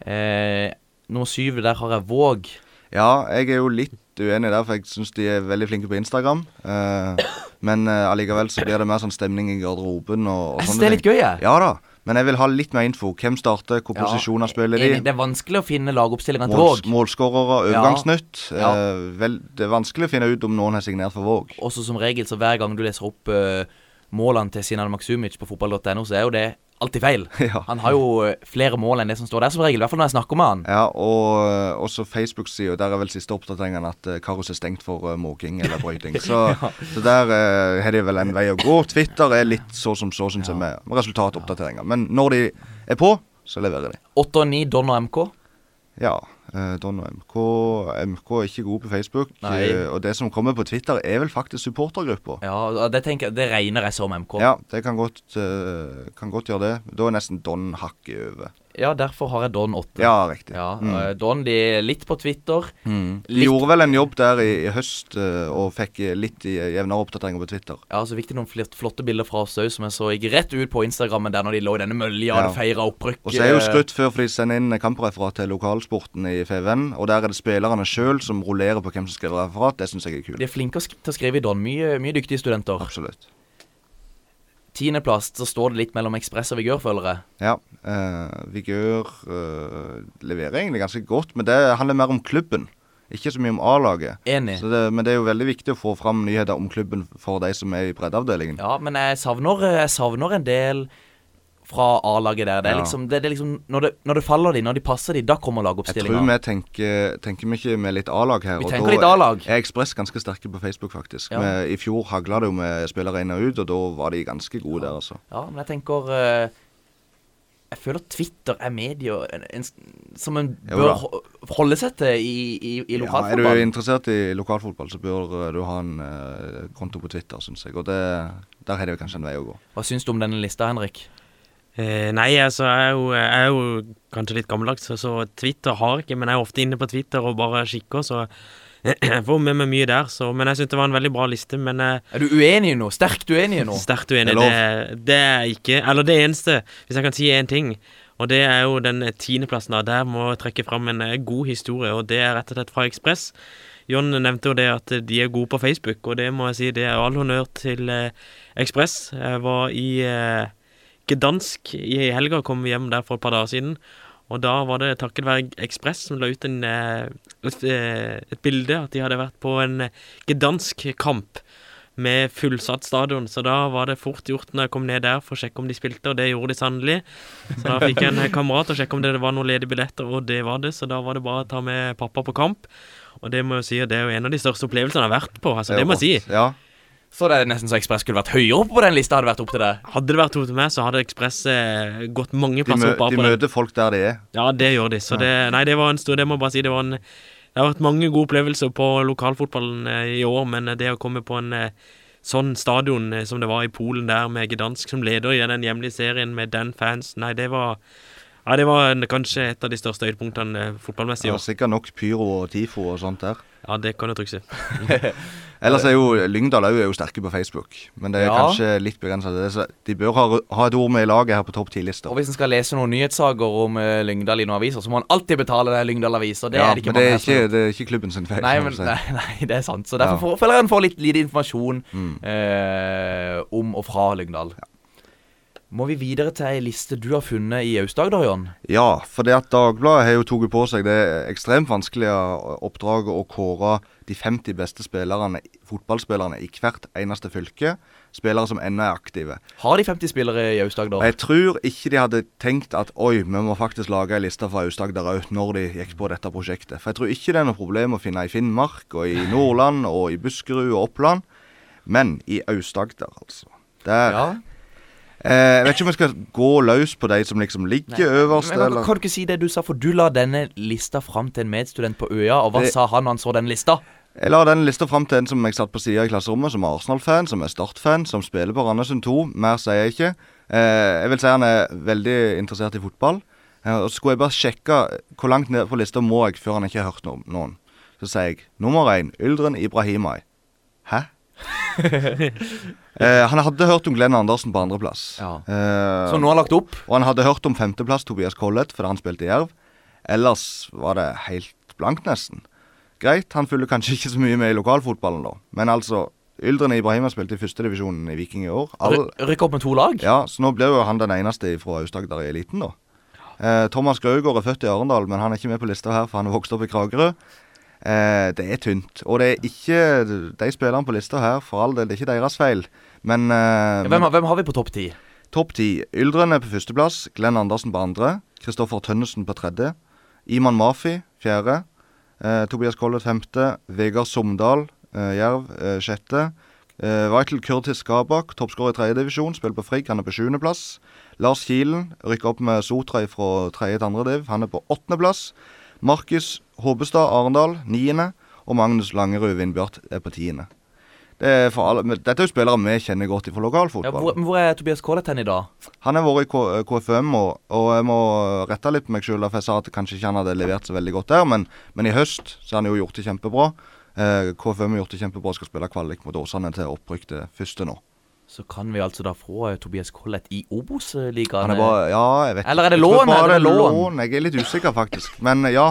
Eh, nummer syv, der har jeg Våg. Ja, jeg er jo litt uenig der, for jeg syns de er veldig flinke på Instagram. Eh, men eh, allikevel så blir det mer sånn stemning i garderoben og, og Jeg synes det er litt gøy, jeg. Ja da, Men jeg vil ha litt mer info. Hvem starter, hvor Ja, posisjoner spiller Enig, de? Det er vanskelig å finne lagoppstillinga til Våg. målskårere, Ja. overgangsnytt. Ja. Eh, vel, det er vanskelig å finne ut om noen har signert for Våg. Også som regel, så hver gang du leser opp eh, målene til Sinan Maksumic på fotball.no, så er jo det alltid feil. Ja. Han har jo eh, flere mål enn det som står der, som regel. I hvert fall når jeg snakker med han. Ja, og eh, også Facebook-sida. Der er vel siste oppdateringen at Karos er stengt for uh, måking eller brøyting. Så, så der eh, har de vel en vei å gå. Twitter er litt så som så, syns jeg, med, med resultatoppdateringer. Men når de er på, så leverer de. 8 og 9 Donner MK. Ja. Uh, Don og MK MK er ikke gode på Facebook. Eh, og det som kommer på Twitter, er vel faktisk supportergrupper. Ja, det tenker det regner jeg som MK. Ja, det kan godt, uh, kan godt gjøre det. Da er nesten Don hakket over. Ja, derfor har jeg Don 8. Ja, riktig. Ja, Mm. eh, Don de litt på Twitter. Mm. De Litt- gjorde vel en jobb der i, i høst eh, og fikk eh, litt jevnere oppdateringer på Twitter. Ja, så fikk de noen flotte bilder fra oss òg, som jeg så gikk rett ut på Instagrammen der når de lå i denne mølja Ja. og feira opprykk. Og så er jo skrutt skrytt før, for de sender inn kampreferat til lokalsporten i FVN. Og der er det spillerne sjøl som rullerer på hvem som skriver referat. Det syns jeg er kult. De er flinke til å skrive i Don. Mye, mye dyktige studenter. Absolutt. Tiendeplass så står det litt mellom Ekspress og Vigør, føler jeg. Ja. Uh, Vigør eh, leverer egentlig ganske godt, men det handler mer om klubben. Ikke så mye om A-laget. Enig. Så det, Men det er jo veldig viktig å få fram nyheter om klubben for de som er i breddeavdelingen. Ja, men jeg savner, jeg savner en del fra A-laget der. Det er Ja. liksom, det, det er liksom når, det, når det faller de, når de passer de, da kommer Jeg tror vi tenker, tenker vi ikke med litt A-lag her. Vi og tenker litt A-lag. Er Ekspress ganske sterke på Facebook, faktisk. Ja. Men I fjor hagla det jo med spillere inn og ut, og da var de ganske gode der, altså. Ja, men jeg tenker eh, Jeg føler Twitter er medier som en bør holde seg til i, i, i Ja, er du interessert i lokalfotball, så bør eh, du ha en uh, konto på Twitter, syns jeg. Og det, der har det jo kanskje en vei å gå. Hva syns du om denne lista, Henrik? Eh, nei, altså, jeg er, jo, jeg er jo kanskje litt gammeldags, så, Twitter har ikke, men jeg er ofte inne på Twitter og bare kikker, så jeg får med meg mye der. Så, men jeg syns det var en veldig bra liste, men jeg Er du uenig i noe? Sterkt uenig i noe? sterkt uenig. Det Det, det, er ikke Eller det eneste, hvis jeg kan si én ting, og det er jo den tiendeplassen. da. Der må jeg trekke fram en eh, god historie, og det er rett og slett fra Ekspress. John nevnte jo det at de er gode på Facebook, og det må jeg si, det er all honnør til eh, Ekspress. Jeg var i eh, Gdansk i helga, kom hjem der for et par dager siden. Og da var det takket være Ekspress som la ut en, eh, et, eh, et bilde at de hadde vært på en gedansk gdansk kamp med fullsatt stadion. Så da var det fort gjort når jeg kom ned der for å sjekke om de spilte, og det gjorde de sannelig. Så da fikk jeg en eh, kamerat og sjekke om det var noen ledige billetter, og det var det. Så da var det bare å ta med pappa på kamp. Og det må jeg si, det er jo en av de største opplevelsene jeg har vært på. Altså, det må jeg si. Ja. Så det er nesten så Ekspress skulle vært høyere oppe på den lista, hadde det vært opp til det. Hadde det vært opp til meg, så hadde Ekspress eh, gått mange plasser opp de mø de møter folk der de er. Ja, det gjør de. Så det, nei, det var en stor Det må jeg bare si. Det var en Det har vært mange gode opplevelser på lokalfotballen eh, i år, men eh, det å komme på en eh, sånn stadion som det var i Polen der, med Gdansk som leder i den hjemlige serien med den fans, nei, det var Ja, det var en, kanskje et av de største høydepunktene fotballmessig Ja, sikkert nok pyro og tifo og sånt der. Ja, det kan du trygt si. Ellers er jo Lyngdal er jo sterke på Facebook, men det er Ja. kanskje litt begrensa. De bør ha, ha et ord med i laget her på topp ti-lista. Og hvis en skal lese noen nyhetssaker om uh, Lyngdal i noen aviser, så må han alltid betale det Lyngdal-avis, og det Ja, er det ikke men det er ikke, det er ikke klubben sin feil. Nei, men, nei, nei, det er sant. Så derfor Ja. føler jeg han får litt lite informasjon Mm. eh, om og fra Lyngdal. Må vi videre til ei liste du har funnet i Aust-Agder, Jon? Ja, for det at Dagbladet har jo tatt på seg det ekstremt vanskelige oppdraget å kåre de 50 beste spillerne, fotballspillerne i hvert eneste fylke. Spillere som ennå er aktive. Har de 50 spillere i Aust-Agder? Jeg tror ikke de hadde tenkt at oi, vi må faktisk lage ei liste fra Aust-Agder òg, når de gikk på dette prosjektet. For jeg tror ikke det er noe problem å finne i Finnmark og i Nordland og i Buskerud og Oppland. Men i Aust-Agder, altså. Der Ja. Eh, Jeg vet ikke om jeg skal gå løs på de som liksom ligger øverst, Men, kan, eller kan du ikke si det du sa, for du la denne lista fram til en medstudent på Øya, og hva Det- sa han når han så den lista? Jeg la den lista fram til en som jeg satt på sida i klasserommet, som er Arsenal-fan, som er Start-fan, som spiller på Randesund 2. Mer sier jeg ikke. Eh, jeg vil si han er veldig interessert i fotball. Eh, og så skulle jeg bare sjekke hvor langt ned på lista må jeg før han ikke har hørt no noen. Så sier jeg nummer én Yldren Ibrahimai. Hæ? eh, han hadde hørt om Glenn Andersen på andreplass. Ja. Eh, Så nå har han lagt opp? og han hadde hørt om femteplass Tobias Collett fordi han spilte i Jerv. Ellers var det helt blankt, nesten. Greit, han følger kanskje ikke så mye med i lokalfotballen, da. Men altså, Yldren Ibrahim har spilt i førstedivisjonen i Viking i år. All, Rykker opp med to lag? ja, så nå blir jo han den eneste fra Aust-Agder i eliten, da. Eh, Thomas Graugård er født i Arendal, men han er ikke med på lista her, for han vokste vokst opp i Kragerø. Eh, det er tynt. Og det er ikke de spillerne på lista her, for all del, det er ikke deres feil. Men, eh, Hvem, har- hvem har vi på topp ti? Topp ti. Yldren er på førsteplass. Glenn Andersen på andre. Kristoffer Tønnesen på tredje. Iman Mafi fjerde. Eh, Tobias Collett femte. Vegard Somdal, eh, Jerv, eh, sjette. Eh, Vital Kurtis Skabak, toppskårer i tredjedivisjon, spiller på Frigg. Han er på sjuendeplass. Lars Kilen rykker opp med Sotra fra tredje til andre div. Han er på åttendeplass. Markus Håbestad Arendal, niende. Og Magnus Langerud Vindbjart er på tiende. Det er dette er jo spillere vi kjenner godt fra Ja, lokalfotball. hvor, hvor er Tobias Collett hen i dag? Han har vært i K KFM, og, og jeg må rette litt på meg sjøl. For jeg sa at kanskje ikke han hadde levert så veldig godt der, men, men i høst så har han jo gjort det kjempebra. Eh, KFM har gjort det kjempebra, skal spille kvalik mot Åsane til opprykk til første nå. Så kan vi altså da få eh, Tobias Collett i Obos-ligaen. Bare Ja, jeg vet ikke. Eller er det Jeg tror lån, bare eller er det er lån? Jeg er litt usikker, faktisk. Men ja.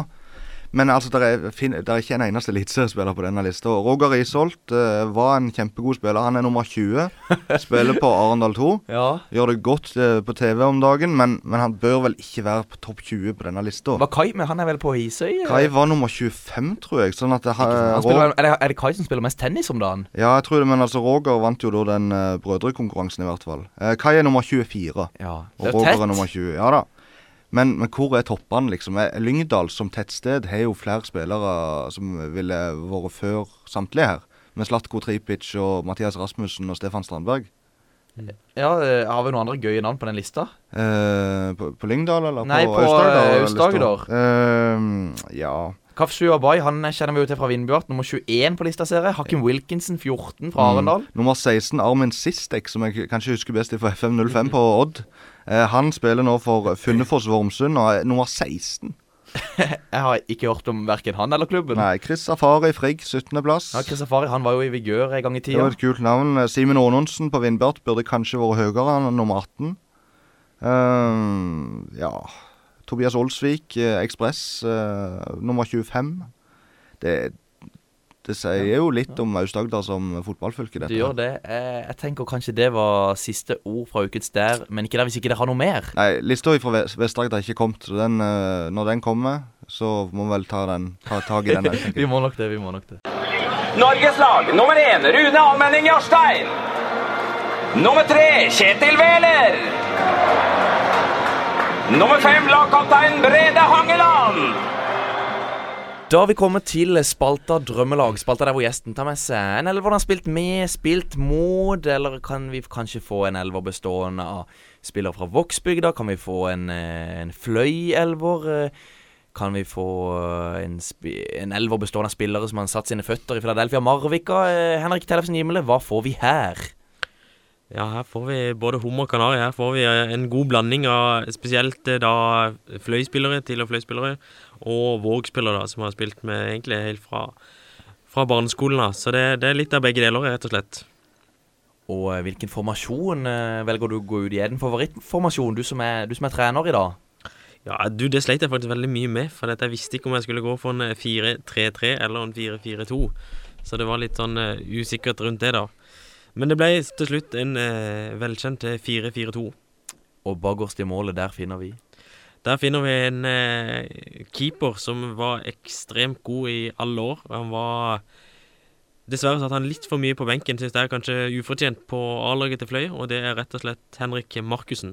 Men altså, det er, er ikke en eneste eliteseriespiller på denne lista. Roger Isholt uh, var en kjempegod spiller. Han er nummer 20. Spiller på Arendal 2. Ja. Gjør det godt uh, på TV om dagen, men, men han bør vel ikke være på topp 20 på denne lista. Var Kai med? Han er vel på Hisøy? eh? Kai var nummer 25, tror jeg. Sånn det Han spiller, er, det, er det Kai som spiller mest tennis om dagen? Ja, jeg tror det, men altså Roger vant jo da den uh, brødrekonkurransen, i hvert fall. Eh, Kai er nummer 24, Ja. og er Roger er nummer 20. Ja da. Men, men hvor er toppene, liksom? Lyngdal som tettsted har jo flere spillere som ville vært før samtlige her. Med Slatko Tripic og Mathias Rasmussen og Stefan Strandberg. Ja, Har vi noen andre gøye navn på den lista? Eh, på, på Lyngdal, eller Nei, på, eller Aust-Agder. Eh, ja Kafsju Abai han kjenner vi jo til fra Vindbjart. Nummer 21 på lista, ser jeg. Hakim Wilkinson, 14 Mm. fra Arendal. Nummer 16, Armin Sistek, som jeg kanskje husker best fra FM05 på Odd. Eh, han spiller nå for Funnefoss Vormsund og er nummer 16. Jeg har ikke hørt om verken han eller klubben. Nei, Chris Safari Frigg, 17.-plass. Ja, Chris Safari han var jo i Vigør en gang i Det var et kult navn. Eh, Simen Aanonsen på Vindbjart burde kanskje vært høyere, han er nummer 18. Eh, ja Tobias Olsvik, Ekspress, uh, nummer 25. Det, det sier jo litt om Aust-Agder som fotballfylke, Du gjør det. Eh, Jeg tenker kanskje det var siste ord fra ukens der, men ikke der hvis ikke dere har noe mer. Nei, lista fra Vest- Vest-Agder har ikke kommet. Så den, eh, når den kommer, så må vi vel ta den Ta tak i den. Vi må nok det, vi må nok det. Norges lag nummer én Rune Almenning Jarstein. Nummer tre Kjetil Wæler. Nummer fem lagkaptein Brede Hangeland. Da har vi kommet til spalta Drømmelag. Spalta der hvor gjesten tar med seg en elver han har spilt med, spilt mot, eller kan vi kanskje få en elver bestående av spillere fra Vågsbygda? Kan vi få en, eh, en fløy-elver? eh, Kan vi få eh, en, en elver bestående av spillere som har satt sine føtter i Philadelphia Marvika? Henrik Tellefsen Gimle, hva får vi her? Ja, her får vi både hummer og kanari. Her får vi eh, en god blanding av spesielt eh, da fløyspillere, tidligere fløyspillere, og Våg-spillere da, som har spilt med egentlig helt fra, fra barneskolen. da. Så det, det er litt av begge deler, rett og slett. Og eh, hvilken formasjon velger du å gå ut i? Er det en favorittformasjon, du som er, du som er trener i dag? Ja, du, det sleit jeg faktisk veldig mye med, for jeg visste ikke om jeg skulle gå for en eh, 4-3-3 eller en 4-4-2. Så det var litt sånn usikkert rundt det, da. Men det ble til slutt en eh, velkjent eh, 4-4-2. Og bakerst i målet, der finner vi Der finner vi en eh, keeper som var ekstremt god i alle år. Han var Dessverre satt han litt for mye på benken, syns jeg kanskje ufortjent, på A-laget til Fløy, og det er rett og slett Henrik Markussen.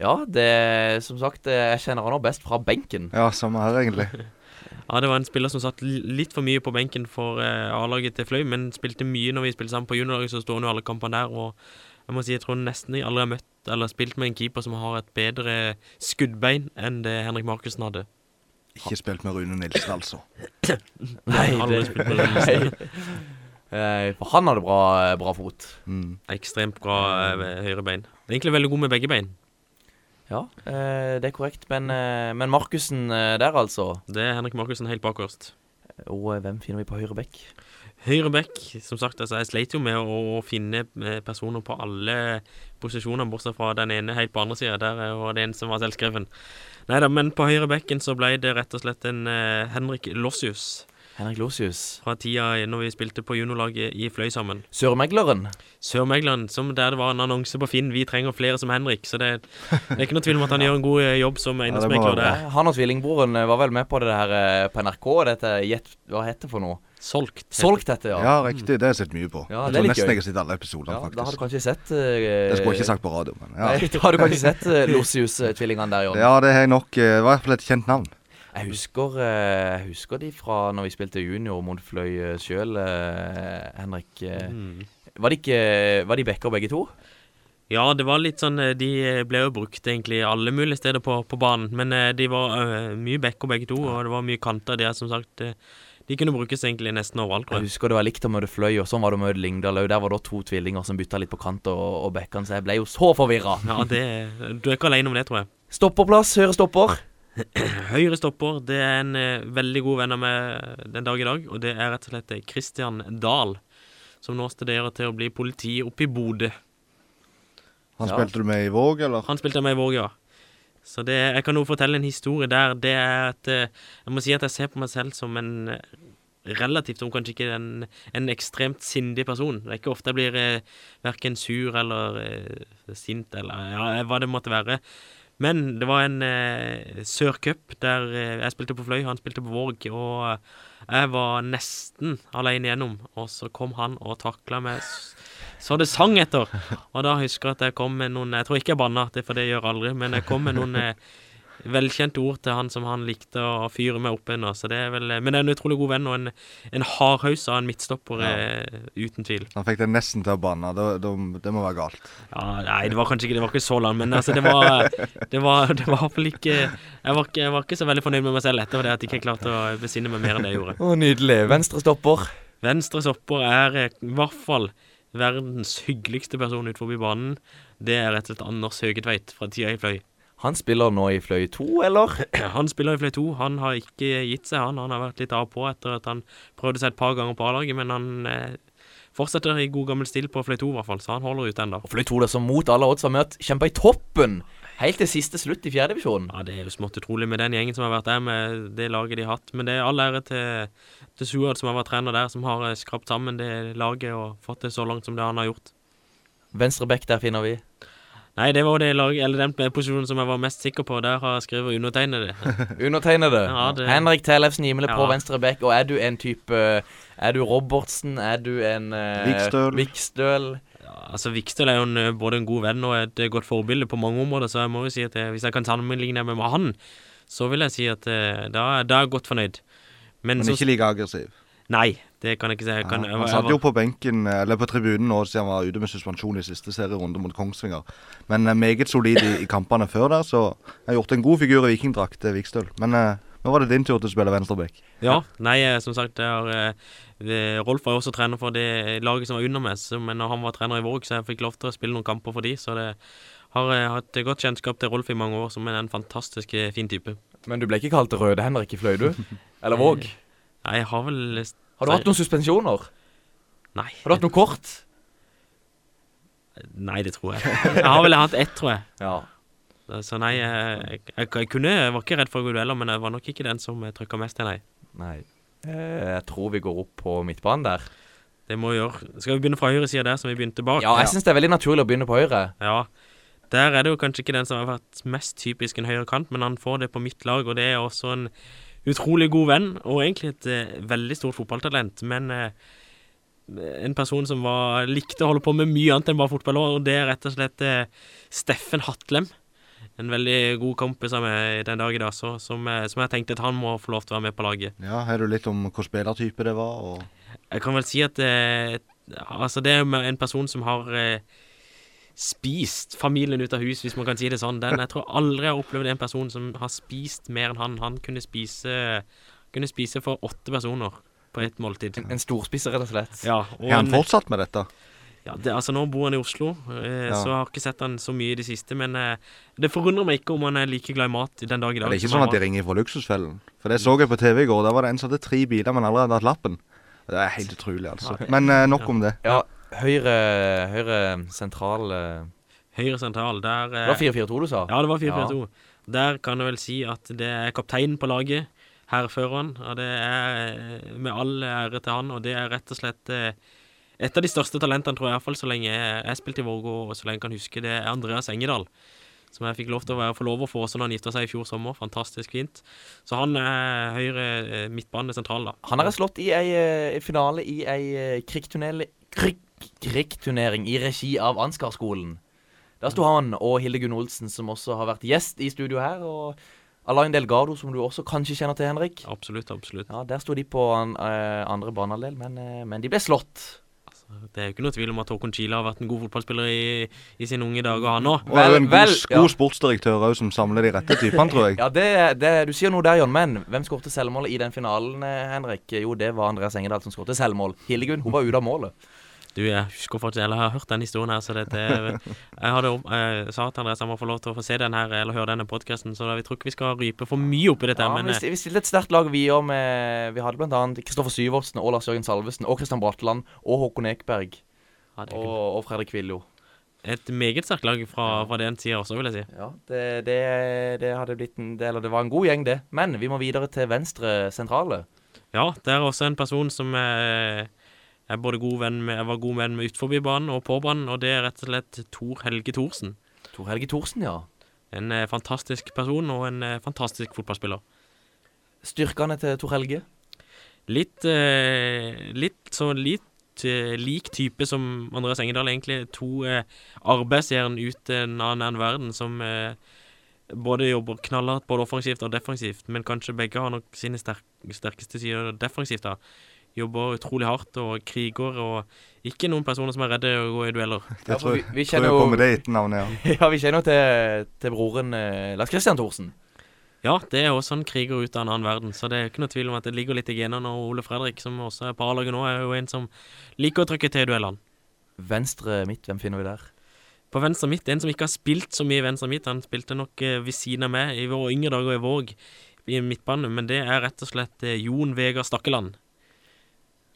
Ja, det som sagt, eh, jeg kjenner han nå best fra benken. Ja, samme her, egentlig. Ja, det var en spiller som satt litt for mye på benken for eh, A-laget til Fløy, men spilte mye når vi spilte sammen på juniorlaget, så står han jo alle kampene der. Og jeg må si, jeg tror nesten jeg aldri har møtt eller spilt med en keeper som har et bedre skuddbein enn det Henrik Markussen hadde. Ikke spilt med Rune Nilsen, altså. Nei, aldri spilt med Rune Nilsen. Eh, For han hadde bra, bra fot. Mm. Ekstremt bra eh, høyre bein. Egentlig veldig god med begge bein. Ja, eh, det er korrekt. Men, eh, men Markussen eh, der, altså. Det er Henrik Markussen helt bakerst. Og hvem finner vi på høyre bekk? Høyre bekk, som sagt, altså jeg sleit jo med å, finne personer på alle posisjoner, bortsett fra den ene helt på andre sida. Der var det en som var selvskreven. Nei da, men på høyre bekken så ble det rett og slett en Henrik Lossius. Henrik Losius. fra tida når vi spilte på juniorlaget i Fløy sammen. Sørmegleren. Sørmegleren, som der det var en annonse på Finn 'Vi trenger flere som Henrik'. Så det, det er ikke noe tvil om at han gjør en god eh, jobb som eiendomsmegler ja, der. Han og tvillingbroren eh, var vel med på det her eh, på NRK. Dette Jet, Hva heter det for noe? Solgt. heter Solgt heter Ja, ja. riktig. Det har jeg sett mye på. Ja, jeg det er tror nesten gøy. jeg har sett alle episodene, ja da har du kanskje sett uh, Det skulle jeg ikke sagt på radio, men ja. Nei, da har du kanskje sett uh, Losius-tvillingene der, Jon. Ja, det har jeg nok Uh, var i hvert fall et kjent navn. Jeg husker, eh, jeg husker de fra når vi spilte junior mot Fløy sjøl, Henrik. eh. Mm. Var de ikke Var de backer begge to? Ja, det var litt sånn eh, De ble jo brukt egentlig alle mulige steder på, på banen. Men eh, de var uh, mye backer begge to, og det var mye kanter. De er som sagt eh, De kunne brukes egentlig nesten overalt, Jeg jeg. husker det var likt å møte Fløy, og sånn var det å møte Lyngdal òg. Der var det to tvillinger som bytta litt på kant og, og backene, så jeg ble jo så forvirra. Ja, det, Du er ikke alene om det, tror jeg. Stopperplass, høyre stopper. Høyre stopper, det er en eh, veldig god venn av meg den dag i dag, og det er rett og slett Kristian Christian Dahl, som nå studerer til å bli politi oppe i Bodø. Han Ja. spilte du med i Våg, eller? Han spilte med i Våg, ja. Så det, jeg kan nå fortelle en historie der. Det er at eh, Jeg må si at jeg ser på meg selv som en eh, relativt, om kanskje ikke en, en ekstremt sindig person. Det er ikke ofte jeg blir eh, verken sur eller eh, sint eller ja, hva det måtte være. Men det var en eh, sørcup der eh, jeg spilte på Fløy, han spilte på Våg, og eh, jeg var nesten alene igjennom. Og så kom han og takla meg så det sang etter. Og da husker jeg at jeg kom med noen Jeg tror ikke jeg banna, for det gjør jeg aldri, men jeg kom med noen eh, velkjente ord til han som han likte å fyre med opp ennå. Så det er vel eh, Men det er en utrolig god venn og en, en hardhaus av en midtstopper, ja. uten tvil. Han fikk det nesten til å banne. Det, det, det må være galt. Ja, nei, det var kanskje ikke Det var ikke så langt, men altså, det var Det var Det var i hvert fall ikke jeg var ikke, jeg var ikke så veldig fornøyd med meg selv etter det at jeg ikke klarte å besinne meg mer enn det jeg gjorde. Å, nydelig. Venstre stopper. Venstre stopper er eh, i hvert fall verdens hyggeligste person ut forbi banen. Det er rett og slett Anders Høgetveit fra tida i Fløy. Han spiller nå i Fløy 2, eller? Han spiller i Fløy 2. Han har ikke gitt seg, han. Han har vært litt av på etter at han prøvde seg et par ganger på A-laget, men han eh, fortsetter i god gammel stil på Fløy 2, i hvert fall, så han holder ut ennå. Fløy 2 det som mot alle odds har møtt kjempa i toppen helt til siste slutt i fjerdedivisjonen. Ja, det er jo smått utrolig med den gjengen som har vært der, med det laget de har hatt. Men det er all ære til, til Suad som har vært trener der, som har eh, skrapt sammen det laget og fått det så langt som det han har gjort. Venstre back der finner vi. Nei, det var det lag, eller den posisjonen som jeg var mest sikker på. Der har jeg skrevet undertegnede. Undertegnede. Ja, det- Henrik Tellefsen Gimle på venstre back. Og er du en type Er du Robertsen? Er du en uh, Vikstøl. Vikstøl? Ja, altså Vikstøl er jo en, eh, både en god venn og et eh, godt forbilde på mange områder, så jeg må jo si at jeg, hvis jeg kan sammenligne meg med han, så vil jeg si at uh, da, da er jeg godt fornøyd. Men, Men så, ikke like aggressiv. Nei, det kan jeg ikke si. Jeg kan, Ja, han satt jo på benken, eh, eller på tribunen nå siden han var ute med suspensjon i siste serierunde mot Kongsvinger. Men eh, meget solid i, i kampene før der, så jeg har gjort en god figur i vikingdrakt Vikstøl. Men eh, nå var det din tur til å spille venstreback. Ja, nei, eh, som sagt, jeg har, eh, eh, Rolf var jo også trener for det laget som var under meg, så, men når han var trener i Våg, så jeg fikk lov til å spille noen kamper for de, så det har eh, hatt godt kjennskap til Rolf i mange år, som er en fantastisk eh, fin type. Men du ble ikke kalt Røde Henrik i Fløy, du? Eller Våg? Nei, jeg har vel Har du hatt noen suspensjoner? Nei. Har du hatt noe kort? Nei, det tror jeg. Jeg har vel hatt ett, tror jeg. Ja. Så nei, jeg, jeg, jeg, kunne, jeg var ikke redd for å gå dueller, men jeg var nok ikke den som trykka mest nei. Nei. Eh, Jeg tror vi går opp på midtbanen der. Det må vi gjøre. Skal vi begynne fra høyre side der, som vi begynte bak? Ja, jeg syns det er veldig naturlig å begynne på høyre. Ja. Der er det jo kanskje ikke den som har vært mest typisk en høyrekant, men han får det på mitt lag, og det er også en utrolig god venn, og egentlig et eh, veldig stort fotballtalent, men eh, en person som var, likte å holde på med mye annet enn bare fotball, og det er rett og slett eh, Steffen Hatlem. En veldig god kompis av meg den dag i dag, så, som, eh, som jeg tenkte at han må få lov til å være med på laget. Ja, Har du litt om hvilken spillertype det var? Og Jeg kan vel si at eh, Altså, det er en person som har eh, spist familien ut av hus, hvis man kan si det sånn. Den, jeg tror aldri jeg har opplevd en person som har spist mer enn han. Han kunne spise, kunne spise for åtte personer på ett måltid. En storspiser, rett og slett. Ja, og er han fortsatt med dette? ja, det, altså Nå bor han i Oslo, eh, Ja. så jeg har ikke sett han så mye i det siste. Men eh, det forundrer meg ikke om han er like glad i mat den dag i dag. Det er ikke sånn at de ringer fra Luksusfellen? For det så jeg på TV i går. Der var det en som hadde tre biler, men allerede hadde hatt lappen. Det er helt utrolig, altså. Men eh, nok om det. Ja, høyre, høyre sentral eh, Høyre sentral, der Det eh, var 4-4-2 du sa? Ja, det var 4-4-2. Der kan jeg vel si at det er kapteinen på laget. hærføreren. Og det er eh, med all ære til han, og det er rett og slett et av de største talentene, tror jeg, iallfall så lenge jeg, spilte i Vårgå, og så lenge jeg kan huske, det er Andreas Engedal. Som jeg fikk lov til å være, å få også når han gifta seg i fjor sommer. Fantastisk fint. Så han er høyre midtbane sentral, da. Han har slått i ei finale i ei krigstunnel krig, krigturnering i regi av Ansgarskolen. Der sto han og Hilde Gunn Olsen, som også har vært gjest i studio her. Og Alain Delgado, som du også kanskje kjenner til, Henrik. Absolutt, absolutt. Ja, Der sto de på an, uh, andre banehalvdel, men, uh, men de ble slått. Det er jo ikke noe tvil om at Håkon Chila har vært en god fotballspiller i, i sine unge dager, han òg. Og jo en god, ja. sportsdirektør òg, som samler de rette typene, tror jeg. Ja, det, det, Du sier noe der, Jon, men hvem skårte selvmålet i den finalen, eh, Henrik? Jo, det var Andreas Engedal som skårte selvmål. Hildegunn hun var ute av målet. Du, jeg husker faktisk, eller jeg har hørt den historien her, så det, det Jeg hadde jeg sa til Andreas han må få lov til å få se den her, eller høre denne podkasten, så da, vi tror ikke vi skal rype for mye oppi dette, Ja, men vi, eh, vi stilte et sterkt lag, vi òg, med Vi hadde blant annet Kristoffer Syvertsen og Lars Jørgen Salvesen og Kristian Bratland og Håkon Ekberg ja, og, og Fredrik Viljo. et meget sterkt lag fra, fra den tida også, vil jeg si. Ja, det, det, det hadde blitt en del, Eller det var en god gjeng, det. Men vi må videre til venstre sentrale. Ja, det er også en person som er, både god venn med, jeg var god venn med utenfor banen og på banen, og det er rett og slett Tor Helge Thorsen. Tor Helge Thorsen, ja. En eh, fantastisk person og en eh, fantastisk fotballspiller. Styrkene til Tor Helge. Litt, eh, litt så litt eh, lik type som Andreas Engedal, egentlig. To eh, arbeidsjern ut en annen verden som eh, både jobber knallhardt både offensivt og defensivt, men kanskje begge har nok sine sterk, sterkeste sider defensivt. da. Jobber utrolig hardt og kriger, og ikke noen personer som er redde å gå i dueller. Det tror vi, jeg, vi tror kjenner jeg på jo med det etternavnet, ja. Ja, vi kjenner jo til, til broren eh, Lars Christian Thorsen. Ja, det er også en kriger ut av en annen verden, så det er ikke noe tvil om at det ligger litt i genene. Og Ole Fredrik, som også er på A-laget nå, er jo en som liker å trykke til i duellene. Venstre midt, hvem finner vi der? På venstre midt, en som ikke har spilt så mye venstre midt, han spilte nok eh, ved siden av meg i våre yngre dager i Våg i midtbane, men det er rett og slett eh, Jon Vegard Stakkeland.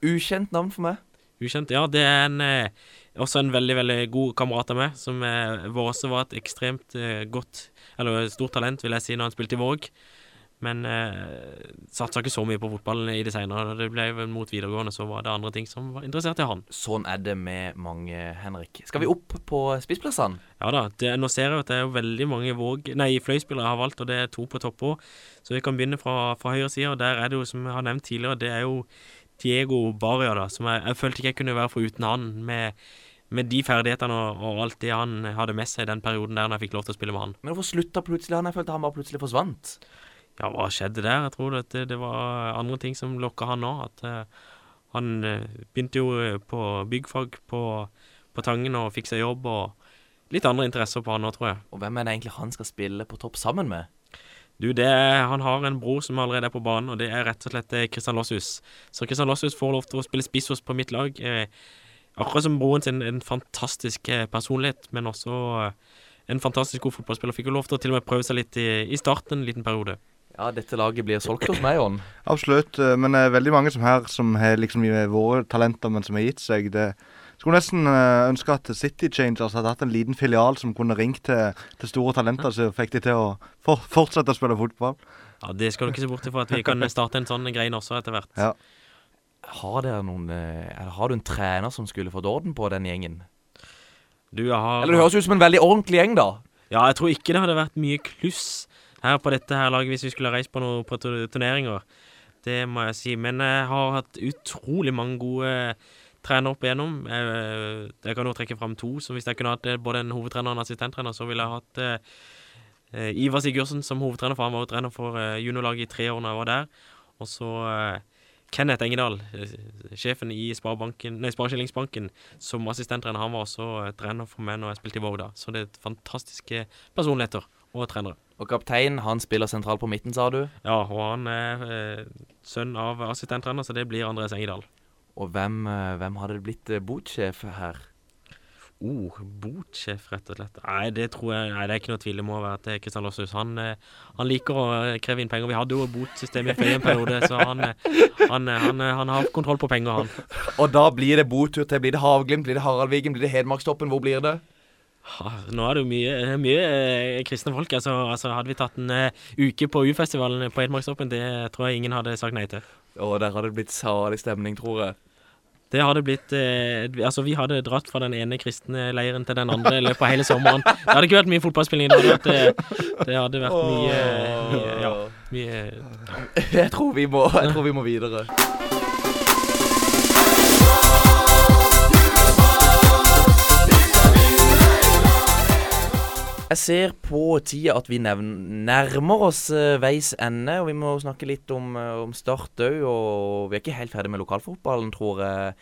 Ukjent navn for meg. Ukjent. Ja, det er en, eh, også en veldig, veldig god kamerat av meg, som eh, var også var et ekstremt eh, godt, eller stort talent, vil jeg si, når han spilte i Våg. Men eh, satsa ikke så mye på fotballen i det senere. Det ble vel mot videregående, så var det andre ting som var interessert i han. Sånn er det med mange, Henrik. Skal vi opp på spissplassene? Ja da, det, nå ser jeg at det er veldig mange våg, nei, fløyspillere jeg har valgt, og det er to på topp òg. Så vi kan begynne fra, fra høyre side, og der er det jo, som jeg har nevnt tidligere, det er jo Diego Barria, da, som jeg, jeg følte ikke jeg kunne være foruten han, med, med de ferdighetene og, og alt det han hadde med seg i den perioden der når jeg fikk lov til å spille med han. Men hvorfor slutta plutselig han? Jeg følte han bare plutselig forsvant. Ja, hva skjedde der? Jeg tror det, det var andre ting som lokka han òg. At uh, han eh, begynte jo eh, på byggfag på, på Tangen og fikk seg jobb, og litt andre interesser på han nå, tror jeg. Og hvem er det egentlig han skal spille på topp sammen med? Du, det er, Han har en bror som allerede er på banen, og det er rett og slett Kristian Losshus. Så Kristian Losshus får lov til å spille spiss hos på mitt lag. Eh, akkurat som broren sin, en fantastisk eh, personlighet, men også eh, en fantastisk god fotballspiller. Fikk jo lov til å til og med prøve seg litt i, i starten, en liten periode. Ja, dette laget blir solgt hos meg, Jon. Absolutt. eh, Men det er veldig mange som her som har liksom vært talenter, men som har gitt seg. Det skulle nesten eh, ønske at City Changers hadde hatt en liten filial som kunne ringt til, til store talenter, så fikk de til å for, fortsette å spille fotball. Ja, Det skal du ikke se bort ifra at vi kan starte en sånn grein også etter hvert. Ja. Har dere noen eh, eller Har du en trener som skulle fått orden på den gjengen? Du, har Eller det høres ut som en veldig ordentlig gjeng, da. Ja, jeg tror ikke det hadde vært mye kluss her på dette her laget hvis vi skulle reist på noen på turneringer. Det må jeg si. Men jeg har hatt utrolig mange gode trenere opp igjennom. Jeg, jeg kan jo trekke fram to. Så hvis jeg kunne hatt eh, både en hovedtrener og en assistenttrener, så ville jeg hatt eh, eh, Ivar Sigurdsen som hovedtrener, for han var jo trener for eh, juniorlaget i tre år når jeg var der. Og så eh, Kenneth Engedal, eh, sjefen i Sparekillingsbanken, som assistenttrener. Han var også eh, trener for meg når jeg spilte i Våg da. Så det er fantastiske personligheter og trenere. Og kaptein, han spiller sentralt på midten, sa du. Ja, og han er eh, sønn av assistenttrener, så det blir Andreas Engedal. Og hvem, eh, hvem hadde blitt eh, botsjef her? Oh, botsjef, rett og slett. Nei, det tror jeg Nei, det er ikke noe tvil. Det må være til Kristian Lossius Han, eh, han liker å eh, kreve inn penger. Vi hadde jo botsystem i en periode, så han, eh, han, eh, han, eh, han har kontroll på penger, han. Og da blir det botur til Blir det Havglimt, blir det Haraldvigen, blir det Hedmarkstoppen? Hvor blir det? Nå er det jo mye, mye eh, kristne folk. Altså, altså Hadde vi tatt en eh, uke på U-festivalen på Hedmarkstoppen, det tror jeg ingen hadde sagt nei til. Og der hadde det blitt salig stemning, tror jeg. Det hadde blitt eh, Altså, vi hadde dratt fra den ene kristne leiren til den andre i løpet av hele sommeren. Det hadde ikke vært mye fotballspilling. Det hadde vært, eh, det hadde vært mye, mye Ja, mye Jeg tror vi må, jeg tror vi må videre. Jeg ser på tida at vi nærmer oss uh, veis ende, og vi må snakke litt om, uh, om Start òg. Og vi er ikke helt ferdig med lokalfotballen, tror jeg.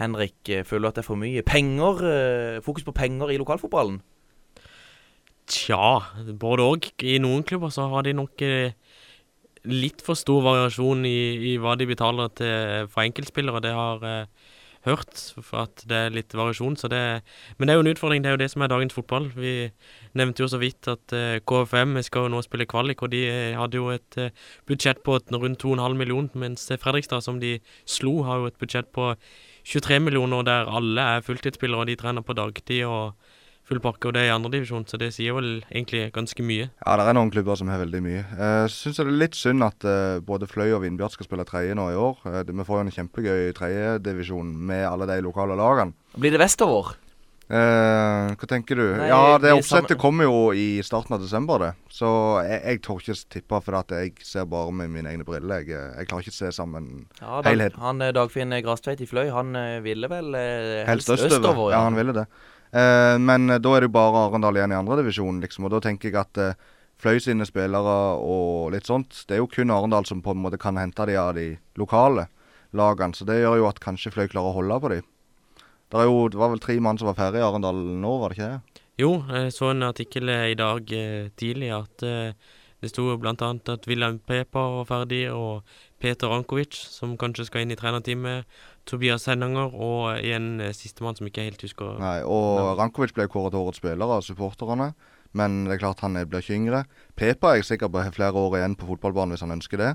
Henrik, eh, føler du at det er for mye penger, uh, fokus på penger i lokalfotballen? Tja, både òg. I noen klubber så har de nok litt for stor variasjon i, i hva de betaler til for enkeltspillere. Det har hørt, for at det er litt variasjon. Det, men det er jo en utfordring. Det er jo det som er dagens fotball. Vi nevnte jo så vidt at uh, KFM skal jo nå spille kvalik, og de eh, hadde jo et uh, budsjett på rundt 2,5 millioner, mens Fredrikstad, som de slo, har jo et budsjett på 23 millioner, der alle er fulltidsspillere, og de trener på dagtid og full pakke, og det er i andredivisjon, så det sier vel egentlig ganske mye. Ja, det er noen klubber som har veldig mye. Jeg syns det er litt synd at eh, både Fløy og Vindbjart skal spille tredje nå i år. Eh, vi får jo en kjempegøy tredjedivisjon med alle de lokale lagene. Blir det vestover? Eh, hva tenker du? Nei, ja, det oppsettet kommer jo i starten av desember, det. Så jeg, jeg tør ikke tippe, for at jeg ser bare med mine egne briller. Jeg, eh, jeg klarer ikke å se sammen Ja, helheten. Helhet. han eh, Dagfinn Grastveit i Fløy, han eh, ville vel eh, helst østover. Ja, han ville det. Eh, men eh, da er det jo bare Arendal igjen i andredivisjon, liksom. Og da tenker jeg at eh, Fløy sine spillere og litt sånt Det er jo kun Arendal som på en måte kan hente de av de lokale lagene. Så det gjør jo at kanskje Fløy klarer å holde på de. Det, jo, det var vel tre mann som var ferdig i Arendal nå, var det ikke det? Jo, jeg så en artikkel i dag tidlig at det sto bl.a. at Wilhelm Pepa var ferdig, og Peter Rankovic, som kanskje skal inn i trenerteamet, Tobias Hennanger og en eh, sistemann som ikke helt husker Nei, og Ja. Rankovic ble kåret til årets spiller av supporterne. Men det er klart han er- blir ikke yngre. Pepa er jeg sikker på har flere år igjen på fotballbanen hvis han ønsker det.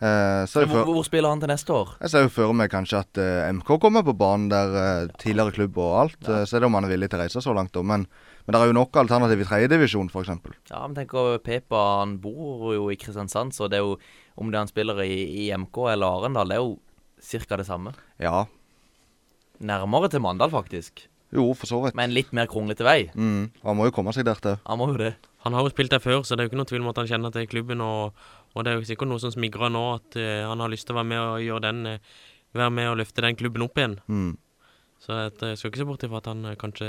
Eh, så Hvor, hvor spiller han til neste år? jeg ser jo for meg kanskje at eh, MK kommer på banen der eh, tidligere klubb og alt. Eh, så er det om han er villig til å reise så langt, da. Men, men det er jo nok alternativ i tredjedivisjon, f.eks. Ja, men tenk tenker Pepa, han bor jo i Kristiansand, så det er jo om det er han spiller i, i MK eller Arendal, det er jo cirka det samme. Ja. Nærmere til Mandal, faktisk. Jo, for så vidt. Men litt mer kronglete vei. Mm, han må jo komme seg der til. Han må jo det. Han har jo spilt der før, så det er jo ikke noe tvil om at han kjenner til klubben. Og, og det er jo sikkert noe som smigrer nå, at uh, han har lyst til å være med og gjøre den uh, Være med og løfte den klubben opp igjen. Mm. Så at, jeg skal ikke se bort ifra at han uh, kanskje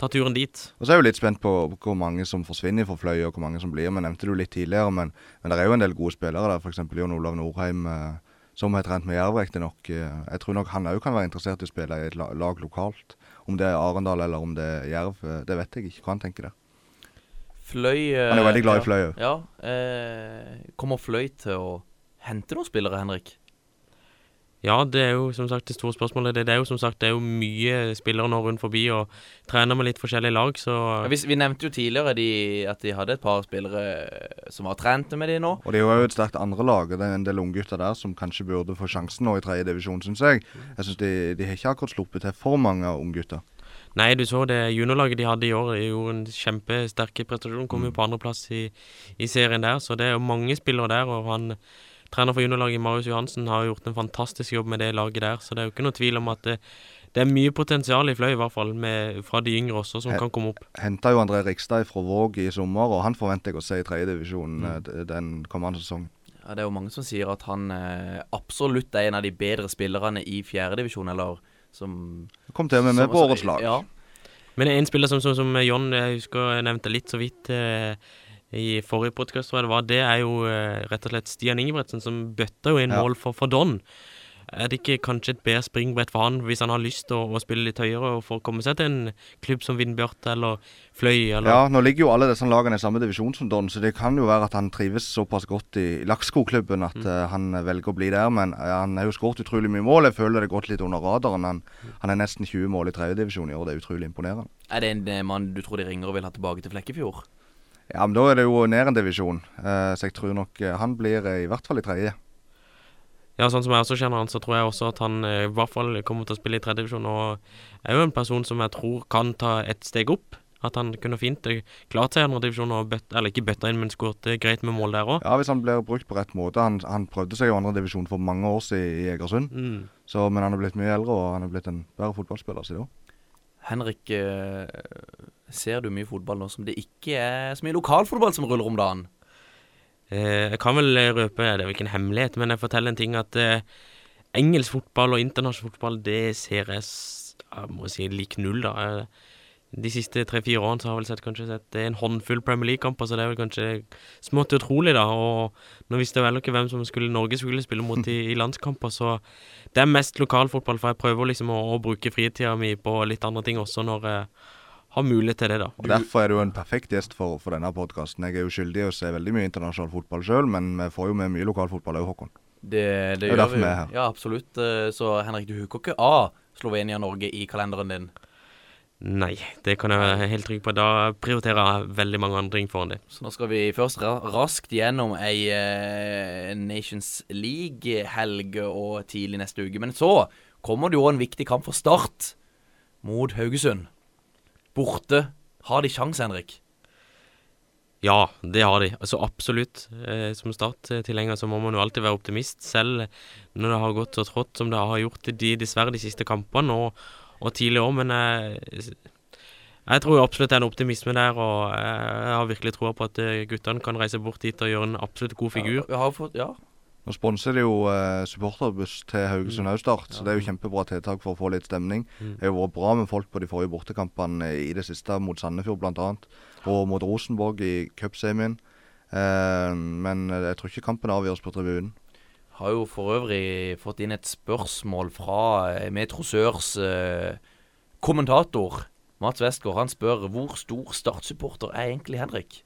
tar turen dit. Og så er jeg jo litt spent på hvor mange som forsvinner fra Fløy, og hvor mange som blir. Vi nevnte det jo litt tidligere, men, men det er jo en del gode spillere der. F.eks. Jon Olav Norheim, eh, som har trent med Jerv, riktignok. Eh, jeg tror nok han òg kan være interessert i å spille i et lag lokalt. Om det er Arendal eller om det er Jerv, eh, det vet jeg ikke. Hva han tenker der. Fløy eh, Han er jo veldig glad i. Fløy òg. Ja. Eh, kommer Fløy til å hente noen spillere, Henrik? Ja, det er jo som sagt det store spørsmålet. Det, det er jo som sagt det er jo mye spillere nå rundt forbi og trener med litt forskjellige lag, så Ja, vi, vi nevnte jo tidligere de, at de hadde et par spillere som var trente med de nå. Og det er jo et sterkt andre lag. Det er en del unggutter der som kanskje burde få sjansen nå i tredje divisjon, syns jeg. Jeg syns de, de har ikke akkurat sluppet til for mange unggutter. Nei, du så det juniorlaget de hadde i år, gjorde en kjempesterk prestasjon. Kom jo på andreplass i, i serien der, så det er jo mange spillere der. Og han trener for juniorlaget, Marius Johansen, har gjort en fantastisk jobb med det laget der. Så det er jo ikke noe tvil om at det, det er mye potensial i Fløy, i hvert fall, med, fra de yngre også, som He- kan komme opp. Henta jo André Rikstad fra Våg i sommer, og han forventer jeg å se i tredje divisjon Mm. eh, den kommende sesongen. Ja, det er jo mange som sier at han eh, absolutt er en av de bedre spillerne i fjerdedivisjon, eller som Kom til og med med på årets lag. Ja. Men en spiller som, som, som John jeg husker jeg nevnte litt så vidt eh, i forrige podkast, tror jeg det var, det er jo eh, rett og slett Stian Ingebretsen som bøtta jo inn Ja. mål for, for Don. Er det ikke kanskje et bedre springbrett for han hvis han har lyst til å, å spille litt høyere og få komme seg til en klubb som Vindbjart eller Fløy eller Ja, nå ligger jo alle disse lagene i samme divisjon som Don, så det kan jo være at han trives såpass godt i Lakkskoklubben at eh, han velger å bli der. Men uh, han har jo skåret utrolig mye mål. Jeg føler det har gått litt under radaren. Han, han er nesten 20 mål i tredjedivisjon i år. Det er utrolig imponerende. Er det en eh, mann du tror de ringer og vil ha tilbake til Flekkefjord? Ja, men da er det jo ned en divisjon, eh, så jeg tror nok eh, han blir eh, i hvert fall i tredje. Ja, sånn som jeg også kjenner han, så tror jeg også at han i hvert fall kommer til å spille i tredje divisjon. Og er jo en person som jeg tror kan ta et steg opp. At han kunne fint klart seg i andredivisjon og bøtt, eller ikke bøtta inn, men skåret greit med mål der òg. Ja, hvis han blir brukt på rett måte. Han, han prøvde seg i andredivisjon for mange år siden i Egersund. Mm. Så, men han er blitt mye eldre, og han er blitt en bedre fotballspiller siden da. Henrik, ser du mye fotball nå som det ikke er så mye lokalfotball som ruller om dagen? Eh, jeg kan vel røpe, det er jo ikke en hemmelighet, men jeg forteller en ting at eh, engelsk fotball og internasjonal fotball, det ser jeg, jeg må si lik null, da. Eh, De siste tre-fire årene så har jeg vel sett kanskje sett en håndfull Premier League-kamper, så det er vel kanskje smått utrolig, da. Og nå visste jeg vel ikke hvem som skulle Norge skulle spille mot i, i landskamper, så det er mest lokalfotball, for jeg prøver liksom å, å bruke fritida mi på litt andre ting også når jeg har mulighet til det, da. Og Derfor er du en perfekt gjest for, for denne podkasten. Jeg er jo skyldig i å se veldig mye internasjonal fotball sjøl, men vi får jo med mye lokalfotball òg, Håkon. Det, det, Det er gjør derfor vi. er. Ja, absolutt. Eh, Så Henrik, du huker ikke av Slovenia-Norge i kalenderen din. Nei, det kan jeg være helt trygg på. Da prioriterer jeg veldig mange andre ting foran det. Så nå skal vi først ra raskt gjennom ei uh, Nations League-helg og tidlig neste uke. Men så kommer det jo en viktig kamp for Start mot Haugesund. Borte. Har de sjans, Henrik? Ja, det har de. Altså absolutt. Eh, som starttilhenger så må man jo alltid være optimist, selv når det har gått så trått som det har gjort de, dessverre de siste kampene og, og tidligere år. Men jeg, jeg tror absolutt det er en optimisme der, og jeg har virkelig troa på at eh, guttene kan reise bort dit og gjøre en absolutt god figur. Ja, Vi har fått, ja. Nå sponser de jo eh, supporterbuss til Haugesund Mm. Start, så det er jo kjempebra tiltak for å få litt stemning. Det har jo vært bra med folk på de forrige bortekampene i det siste, mot Sandefjord bl.a. Og mot Rosenborg i cupsemien. Eh, men jeg tror ikke kampen avgjøres på tribunen. Har jo for øvrig fått inn et spørsmål fra eh, Metro Sørs eh, kommentator. Mats Westgård han spør hvor stor Start-supporter er egentlig Henrik?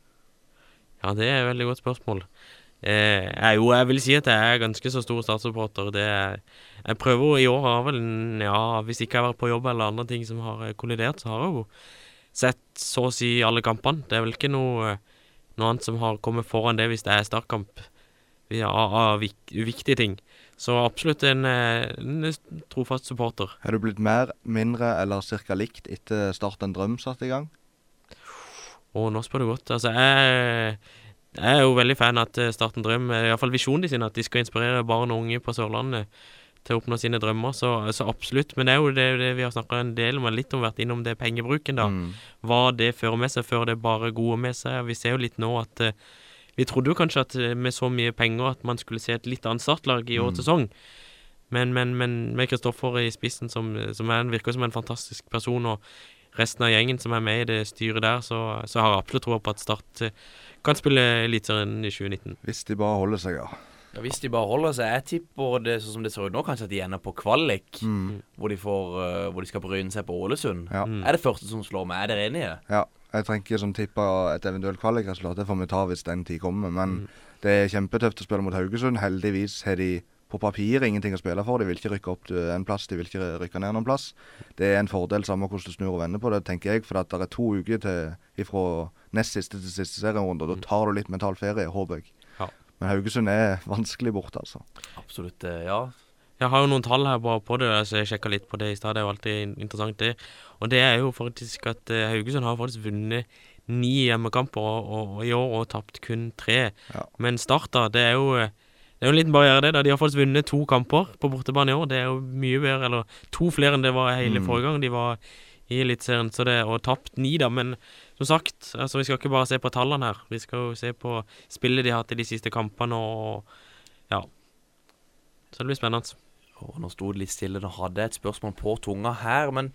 Ja, det er et veldig godt spørsmål. Eh, jo, jeg vil si at jeg er ganske så stor statssupporter. Det er, jeg prøver i år har vel Ja, hvis ikke jeg har vært på jobb eller andre ting som har eh, kollidert, så har jeg jo sett så å si alle kampene. Det er vel ikke noe, noe annet som har kommet foran det hvis det er startkamp ja, av, uviktige ting. Så absolutt en, eh, en trofast supporter. Er du blitt mer, mindre eller ca. likt etter Start en drøm satt i gang? Å, nå spør du godt. Altså, jeg, jeg er jo veldig fan at eh, Start en drøm, eh, iallfall visjonen de sin, at de skal inspirere barn og unge på Sørlandet til å oppnå sine drømmer. Så, så absolutt. Men det er jo det, det vi har snakka en del om, litt om vært innom det pengebruken, da. Mm. Hva det fører med seg, fører det bare gode med seg. Vi ser jo litt nå at eh, Vi trodde jo kanskje at eh, med så mye penger at man skulle se et litt annet startlag i årets sesong. Men, men, men med Kristoffer i spissen, som, som er, virker som en fantastisk person, og resten av gjengen som er med i det styret der, så, så har jeg absolutt tro på at Start eh, kan spille Eliteserien i 2019. Hvis de bare holder seg, ja. Ja, Hvis de bare holder seg Jeg tipper det sånn som det ser ut nå, kanskje at de ender på kvalik. Hvor, de får, uh, hvor de skal bryne seg på Ålesund. Ja. Mm. Er det første som slår meg. Er dere enige? ja. Jeg trenger ikke sånn tippe et eventuelt kvalikresultat. Det får vi ta hvis den tid kommer. Men det er kjempetøft å spille mot Haugesund. Heldigvis har de på papiret ingenting å spille for. De vil ikke rykke opp en plass, de vil ikke rykke ned noen plass. Det er en fordel, samme hvordan du snur og vender på det, tenker jeg. For at det er to uker til fra nest siste til siste serierunde. Da tar du litt mental ferie, håper jeg. Ja. Men Haugesund er vanskelig borte, altså. Absolutt. eh, Ja. Jeg har jo noen tall her bare på det, så jeg sjekka litt på det i stad. Det er jo alltid interessant, det. Og det er jo faktisk at eh, Haugesund har faktisk vunnet ni hjemmekamper og, og, og i år og tapt kun tre. Ja. Men Start, da, det er jo eh, det er jo en liten barriere, det. da De har faktisk vunnet to kamper på bortebane i år. Det er jo mye bedre, eller to flere enn det var hele Mm. forrige gang de var i Eliteserien. Så det, og tapt ni, da. Men som sagt, altså vi skal ikke bare se på tallene her. Vi skal jo se på spillet de har hatt i de siste kampene, og ja. Så det blir spennende. Oh, nå sto det litt stille. Nå hadde jeg et spørsmål på tunga her, men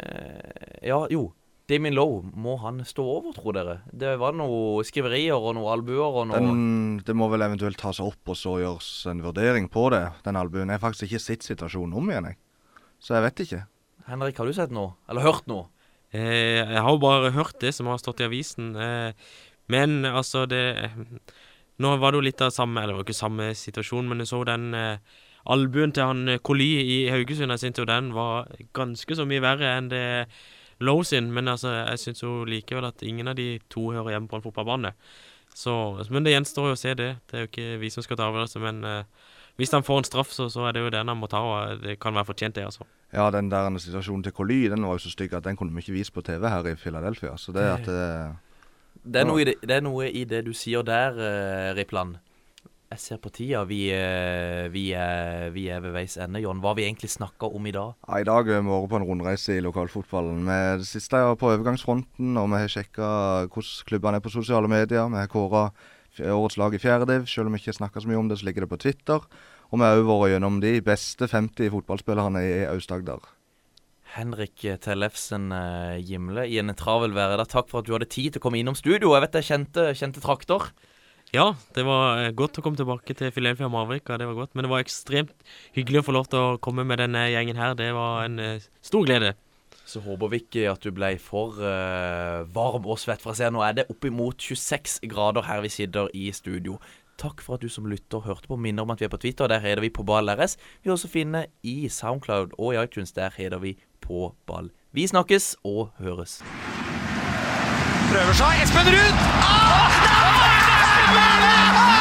eh, Ja, jo. Damien Lowe, må han stå over, tror dere? Det var noe skriverier og noe albuer og noe Den, det må vel eventuelt tas opp, og så gjøres en vurdering på det. Den albuen. Jeg har faktisk ikke sett situasjonen om igjen, jeg. Så jeg vet ikke. Henrik, har du sett noe? Eller hørt noe? Eh, jeg har jo bare hørt det som har stått i avisen. Eh, men altså, det Nå var det jo litt av samme Eller det var ikke samme situasjon, men jeg så den eh, albuen til han eh, Koli i Haugesund. Jeg syntes jo den var ganske så mye verre enn det Lowe sin. Men altså, jeg syns likevel at ingen av de to hører hjemme på en fotballbane. Så, men det gjenstår jo å se det. Det er jo ikke vi som skal ta avgjørelsen, men eh, hvis han får en straff, så, så er det jo den han må ta. og Det kan være fortjent, det, altså. Ja, den der situasjonen til Coly den var jo så stygg at den kunne vi ikke vise på TV her i Philadelphia. Så det at det, Det er, noe i det, det er noe i det du sier der, uh, Rippland. Jeg ser på tida. Vi, eh, vi, vi er ved veis ende, John. Hva har vi egentlig snakka om i dag? ja, I dag har vi vært på en rundreise i lokalfotballen. Vi- Det siste er på overgangsfronten, og vi har sjekka hvordan klubbene er på sosiale medier. Vi har kåra årets lag i fjerde div. Selv om vi ikke snakker så mye om det, så ligger det på Twitter. Og vi har òg vært gjennom de beste 50 fotballspillerne i Aust-Agder. Henrik Tellefsen eh, Gimle i en travel hverdag. Takk for at du hadde tid til å komme innom studio. Jeg vet jeg kjente, kjente trakter. Ja, det var eh, godt å komme tilbake til Philadelphia Marvika. Det var godt. Men det var ekstremt hyggelig å få lov til å komme med denne gjengen her. Det var en uh, stor glede. Så håper vi ikke at du ble for uh, varm og svett. For scenen. nå er det oppimot 26 grader her vi sitter i studio. Takk for at du som lytter hørte på. Minner om at vi er på Twitter. Der heter vi På ball RS. Vi er også finne i Soundcloud og i iTunes. Der heter vi På ball. Vi snakkes og høres. Prøver seg. Espen Ruud! Ah, ¡Gol!